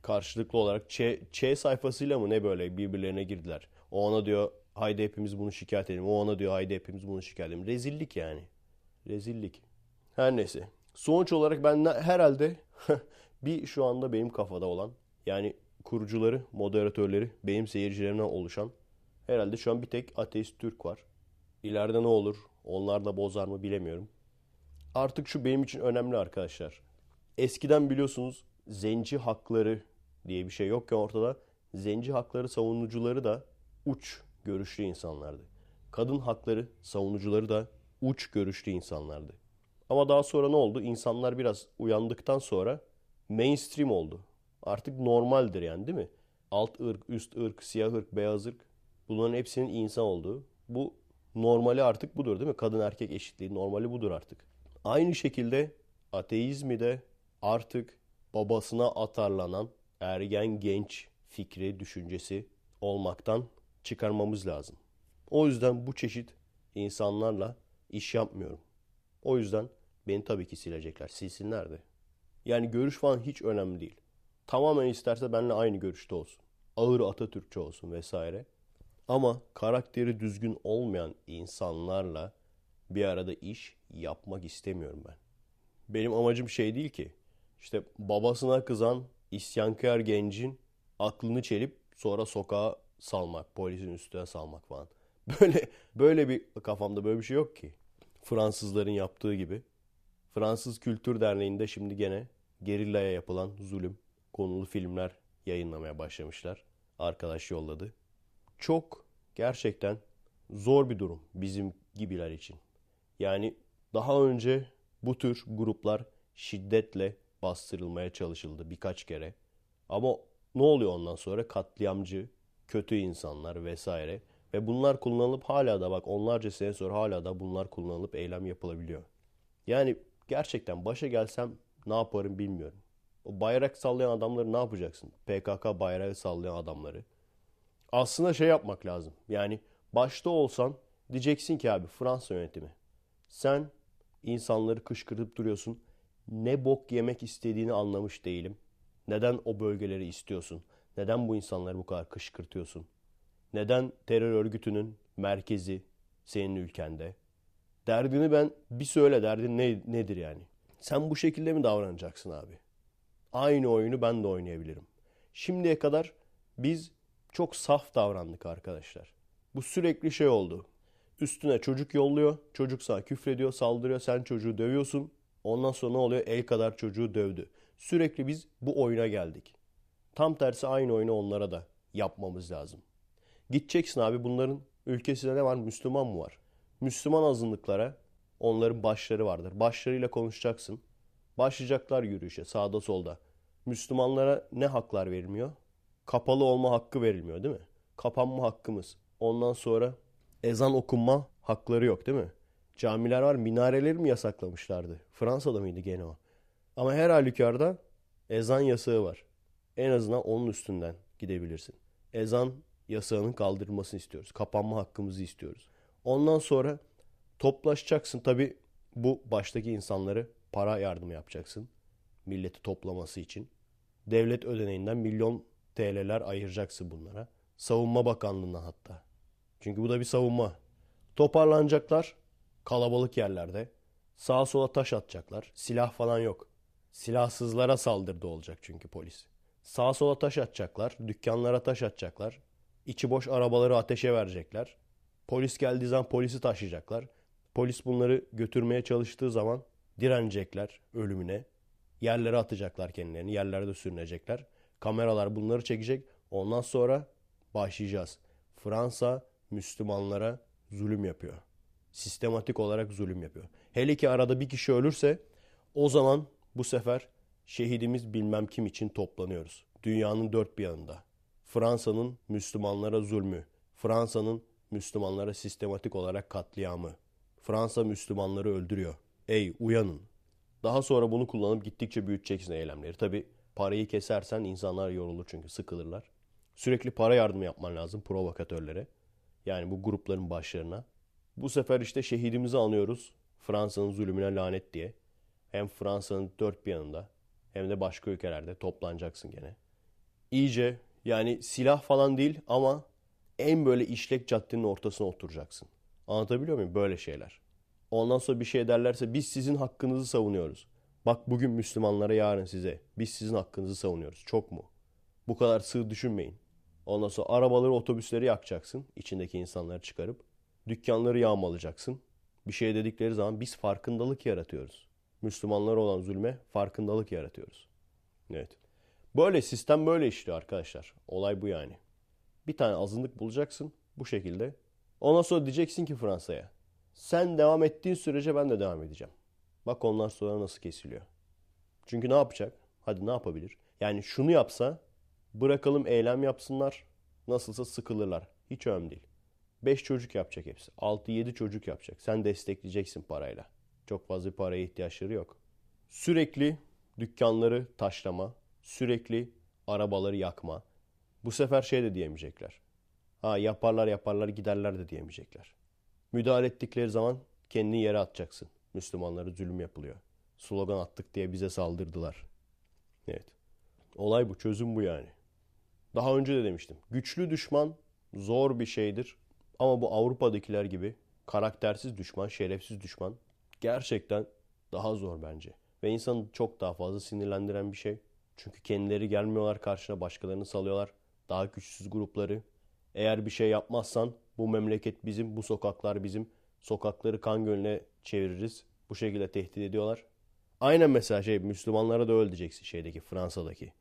karşılıklı olarak Ç, Ç sayfasıyla mı ne böyle birbirlerine girdiler. O ona diyor haydi hepimiz bunu şikayet edelim. O ona diyor haydi hepimiz bunu şikayet edelim. Rezillik yani. Rezillik. Her neyse. Sonuç olarak ben herhalde *laughs* bir şu anda benim kafada olan yani kurucuları, moderatörleri, benim seyircilerimden oluşan herhalde şu an bir tek ateist Türk var. İleride ne olur? Onlar da bozar mı bilemiyorum. Artık şu benim için önemli arkadaşlar. Eskiden biliyorsunuz zenci hakları diye bir şey yokken ortada zenci hakları savunucuları da uç görüşlü insanlardı. Kadın hakları savunucuları da uç görüşlü insanlardı. Ama daha sonra ne oldu? İnsanlar biraz uyandıktan sonra mainstream oldu. Artık normaldir yani değil mi? Alt ırk, üst ırk, siyah ırk, beyaz ırk bunların hepsinin insan olduğu. Bu normali artık budur değil mi? Kadın erkek eşitliği normali budur artık. Aynı şekilde ateizmi de artık babasına atarlanan ergen genç fikri, düşüncesi olmaktan çıkarmamız lazım. O yüzden bu çeşit insanlarla iş yapmıyorum. O yüzden beni tabii ki silecekler. Silsinler de. Yani görüş falan hiç önemli değil. Tamamen isterse benimle aynı görüşte olsun. Ağır Atatürkçü olsun vesaire. Ama karakteri düzgün olmayan insanlarla bir arada iş yapmak istemiyorum ben. Benim amacım şey değil ki. İşte babasına kızan isyankar gencin aklını çelip sonra sokağa salmak, polisin üstüne salmak falan. *laughs* Böyle böyle bir kafamda böyle bir şey yok ki. Fransızların yaptığı gibi. Fransız Kültür Derneği'nde şimdi gene gerillaya yapılan zulüm konulu filmler yayınlamaya başlamışlar. Arkadaş yolladı. Çok gerçekten zor bir durum bizim gibiler için. Yani daha önce bu tür gruplar şiddetle bastırılmaya çalışıldı birkaç kere. Ama ne oluyor ondan sonra? Katliamcı, kötü insanlar vesaire. Ve bunlar kullanılıp hala da bak onlarca sene sonra hala da bunlar kullanılıp eylem yapılabiliyor. Yani gerçekten başa gelsem ne yaparım bilmiyorum. O bayrak sallayan adamları ne yapacaksın? PKK bayrağı sallayan adamları. Aslında şey yapmak lazım. Yani başta olsan diyeceksin ki abi Fransa yönetimi. Sen insanları kışkırtıp duruyorsun. Ne bok yemek istediğini anlamış değilim. Neden o bölgeleri istiyorsun? Neden bu insanları bu kadar kışkırtıyorsun? Neden terör örgütünün merkezi senin ülkende? Derdini ben bir söyle derdin ne, nedir yani? Sen bu şekilde mi davranacaksın abi? Aynı oyunu ben de oynayabilirim. Şimdiye kadar biz çok saf davrandık arkadaşlar. Bu sürekli şey oldu. Üstüne çocuk yolluyor. Çocuk sana küfrediyor, saldırıyor. Sen çocuğu dövüyorsun. Ondan sonra ne oluyor? El kadar çocuğu dövdü. Sürekli biz bu oyuna geldik. Tam tersi aynı oyunu onlara da yapmamız lazım. Gideceksin abi bunların ülkesinde ne var? Müslüman mı var? Müslüman azınlıklara onların başları vardır. Başlarıyla konuşacaksın. Başlayacaklar yürüyüşe sağda solda. Müslümanlara ne haklar verilmiyor? Kapalı olma hakkı verilmiyor değil mi? Kapanma hakkımız. Ondan sonra ezan okunma hakları yok değil mi? Camiler var. Minareleri mi yasaklamışlardı? Fransa'da mıydı gene o? Ama her halükarda ezan yasağı var. En azından onun üstünden gidebilirsin. Ezan yasağının kaldırılmasını istiyoruz. Kapanma hakkımızı istiyoruz. Ondan sonra toplaşacaksın. Tabi bu baştaki insanları para yardımı yapacaksın. Milleti toplaması için. Devlet ödeneğinden milyon TL'ler ayıracaksın bunlara. Savunma Bakanlığı'ndan hatta. Çünkü bu da bir savunma. Toparlanacaklar kalabalık yerlerde. Sağa sola taş atacaklar. Silah falan yok. Silahsızlara saldırdı olacak çünkü polis. Sağa sola taş atacaklar. Dükkanlara taş atacaklar. İçi boş arabaları ateşe verecekler. Polis geldiği zaman polisi taşıyacaklar. Polis bunları götürmeye çalıştığı zaman direnecekler ölümüne. Yerlere atacaklar kendilerini. Yerlerde sürünecekler. Kameralar bunları çekecek. Ondan sonra başlayacağız. Fransa Müslümanlara zulüm yapıyor. Sistematik olarak zulüm yapıyor. Hele ki arada bir kişi ölürse o zaman bu sefer şehidimiz bilmem kim için toplanıyoruz. Dünyanın dört bir yanında. Fransa'nın Müslümanlara zulmü, Fransa'nın Müslümanlara sistematik olarak katliamı. Fransa Müslümanları öldürüyor. Ey uyanın. Daha sonra bunu kullanıp gittikçe büyüteceksin eylemleri. Tabi parayı kesersen insanlar yorulur çünkü sıkılırlar. Sürekli para yardımı yapman lazım provokatörlere. Yani bu grupların başlarına. Bu sefer işte şehidimizi anıyoruz. Fransa'nın zulümüne lanet diye. Hem Fransa'nın dört bir yanında hem de başka ülkelerde toplanacaksın gene. İyice yani silah falan değil ama en böyle işlek caddenin ortasına oturacaksın. Anlatabiliyor muyum? Böyle şeyler. Ondan sonra bir şey derlerse biz sizin hakkınızı savunuyoruz. Bak bugün Müslümanlara yarın size. Biz sizin hakkınızı savunuyoruz. Çok mu? Bu kadar sığ düşünmeyin. Ondan sonra arabaları, otobüsleri yakacaksın. içindeki insanları çıkarıp. Dükkanları yağmalayacaksın. Bir şey dedikleri zaman biz farkındalık yaratıyoruz. Müslümanlara olan zulme farkındalık yaratıyoruz. Evet. Böyle sistem böyle işliyor arkadaşlar. Olay bu yani. Bir tane azınlık bulacaksın bu şekilde. Ondan sonra diyeceksin ki Fransa'ya. Sen devam ettiğin sürece ben de devam edeceğim. Bak onlar sonra nasıl kesiliyor. Çünkü ne yapacak? Hadi ne yapabilir? Yani şunu yapsa bırakalım eylem yapsınlar. Nasılsa sıkılırlar. Hiç önemli değil. 5 çocuk yapacak hepsi. 6-7 çocuk yapacak. Sen destekleyeceksin parayla. Çok fazla paraya ihtiyaçları yok. Sürekli dükkanları taşlama, sürekli arabaları yakma. Bu sefer şey de diyemeyecekler. Ha yaparlar yaparlar giderler de diyemeyecekler. Müdahale ettikleri zaman kendini yere atacaksın. Müslümanlara zulüm yapılıyor. Slogan attık diye bize saldırdılar. Evet. Olay bu. Çözüm bu yani. Daha önce de demiştim. Güçlü düşman zor bir şeydir. Ama bu Avrupa'dakiler gibi karaktersiz düşman, şerefsiz düşman gerçekten daha zor bence. Ve insanı çok daha fazla sinirlendiren bir şey. Çünkü kendileri gelmiyorlar karşına başkalarını salıyorlar. Daha güçsüz grupları. Eğer bir şey yapmazsan bu memleket bizim, bu sokaklar bizim. Sokakları kan gölüne çeviririz. Bu şekilde tehdit ediyorlar. Aynen mesela şey Müslümanlara da öyle diyeceksin şeydeki Fransa'daki.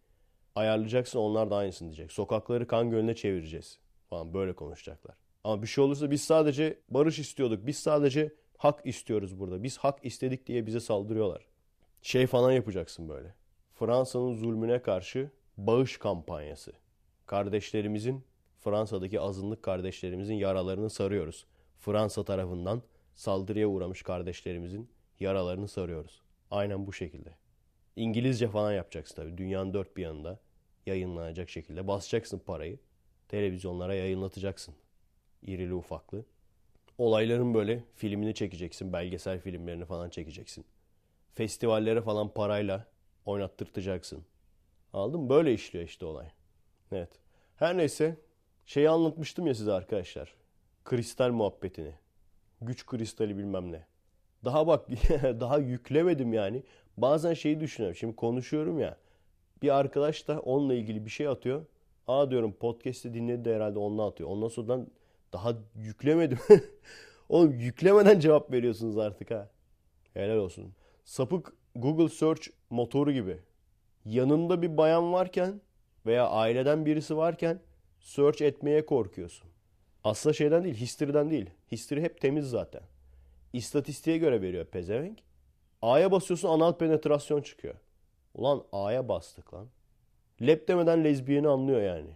Ayarlayacaksın onlar da aynısını diyecek. Sokakları kan gölüne çevireceğiz falan böyle konuşacaklar. Ama bir şey olursa biz sadece barış istiyorduk. Biz sadece hak istiyoruz burada. Biz hak istedik diye bize saldırıyorlar. Şey falan yapacaksın böyle. Fransa'nın zulmüne karşı bağış kampanyası. Kardeşlerimizin Fransa'daki azınlık kardeşlerimizin yaralarını sarıyoruz. Fransa tarafından saldırıya uğramış kardeşlerimizin yaralarını sarıyoruz. Aynen bu şekilde. İngilizce falan yapacaksın tabii. Dünyanın dört bir yanında yayınlanacak şekilde. Basacaksın parayı. Televizyonlara yayınlatacaksın. İrili ufaklı. Olayların böyle filmini çekeceksin. Belgesel filmlerini falan çekeceksin. Festivallere falan parayla oynattırtacaksın. Anladın? Böyle işliyor işte olay. Evet. Her neyse şeyi anlatmıştım ya size arkadaşlar. Kristal muhabbetini. Güç kristali bilmem ne. Daha bak *laughs* daha yüklemedim yani. Bazen şeyi düşünüyorum. Şimdi konuşuyorum ya. Bir arkadaş da onunla ilgili bir şey atıyor. Aa diyorum podcast'i dinledi de herhalde onunla atıyor. Ondan sonra daha yüklemedim. *laughs* Oğlum yüklemeden cevap veriyorsunuz artık ha. Helal olsun. Sapık Google Search motoru gibi. Yanında bir bayan varken veya aileden birisi varken search etmeye korkuyorsun. Aslında şeyden değil, history'den değil. History hep temiz zaten. İstatistiğe göre veriyor pezevenk. A'ya basıyorsun anal penetrasyon çıkıyor. Ulan A'ya bastık lan. Lep demeden lezbiyeni anlıyor yani.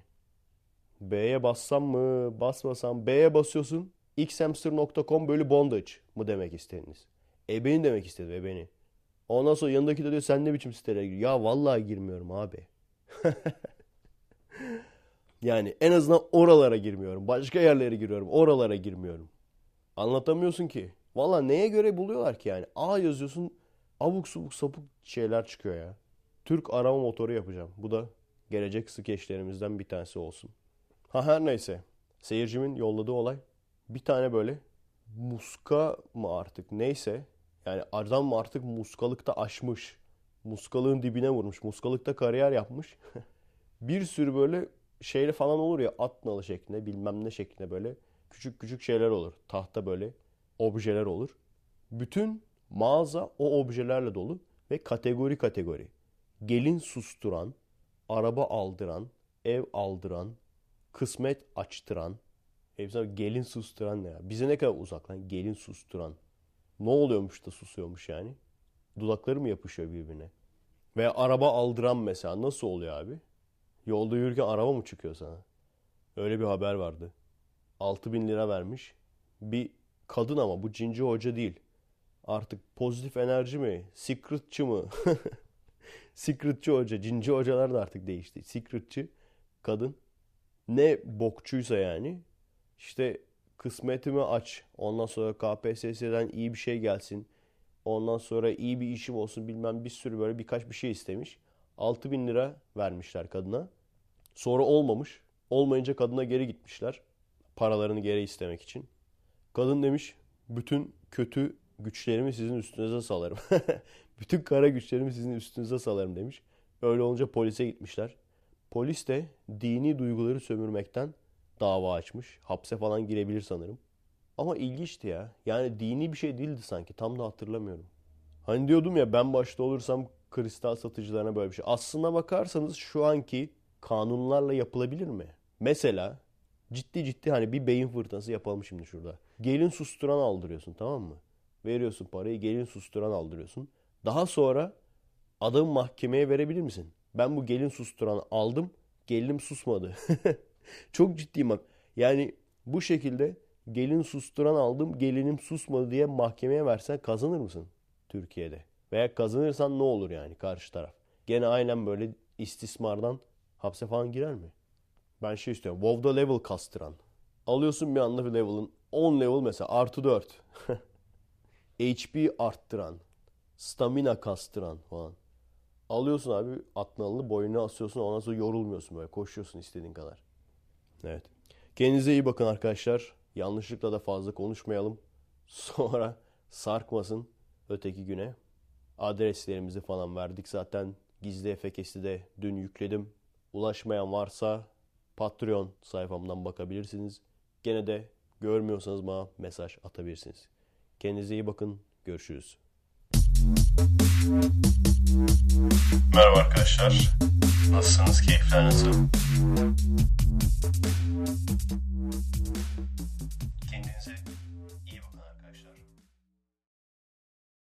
B'ye bassam mı, basmasam. B'ye basıyorsun. xhamster.com bölü bondage mı demek istediniz? Ebeni demek istedim ebeni. Ondan sonra yanındaki de diyor sen ne biçim sitelere giriyor. Ya vallahi girmiyorum abi. *laughs* yani en azından oralara girmiyorum. Başka yerlere giriyorum. Oralara girmiyorum. Anlatamıyorsun ki. Valla neye göre buluyorlar ki yani? A yazıyorsun abuk subuk sapık şeyler çıkıyor ya. Türk arama motoru yapacağım. Bu da gelecek skeçlerimizden bir tanesi olsun. Ha her neyse. Seyircimin yolladığı olay. Bir tane böyle muska mı artık neyse. Yani adam artık muskalıkta aşmış. Muskalığın dibine vurmuş. Muskalıkta kariyer yapmış. *laughs* bir sürü böyle şeyle falan olur ya at nalı şeklinde bilmem ne şeklinde böyle küçük küçük şeyler olur. Tahta böyle objeler olur. Bütün mağaza o objelerle dolu ve kategori kategori. Gelin susturan, araba aldıran, ev aldıran, kısmet açtıran. Hepsi gelin susturan ne ya? Bize ne kadar uzak lan gelin susturan. Ne oluyormuş da susuyormuş yani? Dudakları mı yapışıyor birbirine? Veya araba aldıran mesela nasıl oluyor abi? Yolda yürürken araba mı çıkıyor sana? Öyle bir haber vardı. 6000 lira vermiş. Bir kadın ama bu cinci hoca değil. Artık pozitif enerji mi? Secretçı mı? *laughs* Secretçı hoca. Cinci hocalar da artık değişti. Secretçı kadın. Ne bokçuysa yani. İşte kısmetimi aç. Ondan sonra KPSS'den iyi bir şey gelsin. Ondan sonra iyi bir işim olsun bilmem bir sürü böyle birkaç bir şey istemiş. 6 bin lira vermişler kadına. Sonra olmamış. Olmayınca kadına geri gitmişler. Paralarını geri istemek için. Kadın demiş bütün kötü güçlerimi sizin üstünüze salarım. *laughs* bütün kara güçlerimi sizin üstünüze salarım demiş. Öyle olunca polise gitmişler. Polis de dini duyguları sömürmekten dava açmış. Hapse falan girebilir sanırım. Ama ilginçti ya. Yani dini bir şey değildi sanki. Tam da hatırlamıyorum. Hani diyordum ya ben başta olursam kristal satıcılarına böyle bir şey. Aslına bakarsanız şu anki kanunlarla yapılabilir mi? Mesela ciddi ciddi hani bir beyin fırtınası yapalım şimdi şurada. Gelin susturan aldırıyorsun tamam mı? Veriyorsun parayı gelin susturan aldırıyorsun. Daha sonra adamı mahkemeye verebilir misin? Ben bu gelin susturan aldım. Gelinim susmadı. *laughs* Çok ciddiyim bak. Yani bu şekilde gelin susturan aldım gelinim susmadı diye mahkemeye versen kazanır mısın Türkiye'de? Veya kazanırsan ne olur yani karşı taraf? Gene aynen böyle istismardan hapse falan girer mi? Ben şey istiyorum. WoW'da level kastıran. Alıyorsun bir anda bir level'ın 10 level mesela artı 4. *laughs* HP arttıran. Stamina kastıran falan. Alıyorsun abi atnalını boynuna asıyorsun ondan sonra yorulmuyorsun böyle koşuyorsun istediğin kadar. Evet. Kendinize iyi bakın arkadaşlar. Yanlışlıkla da fazla konuşmayalım. *laughs* Sonra sarkmasın öteki güne. Adreslerimizi falan verdik zaten. Gizli Efekes'i de dün yükledim. Ulaşmayan varsa Patreon sayfamdan bakabilirsiniz. Gene de görmüyorsanız bana mesaj atabilirsiniz. Kendinize iyi bakın. Görüşürüz. Merhaba arkadaşlar. Nasılsınız? Keyifler nasıl? Kendinize iyi bakın arkadaşlar.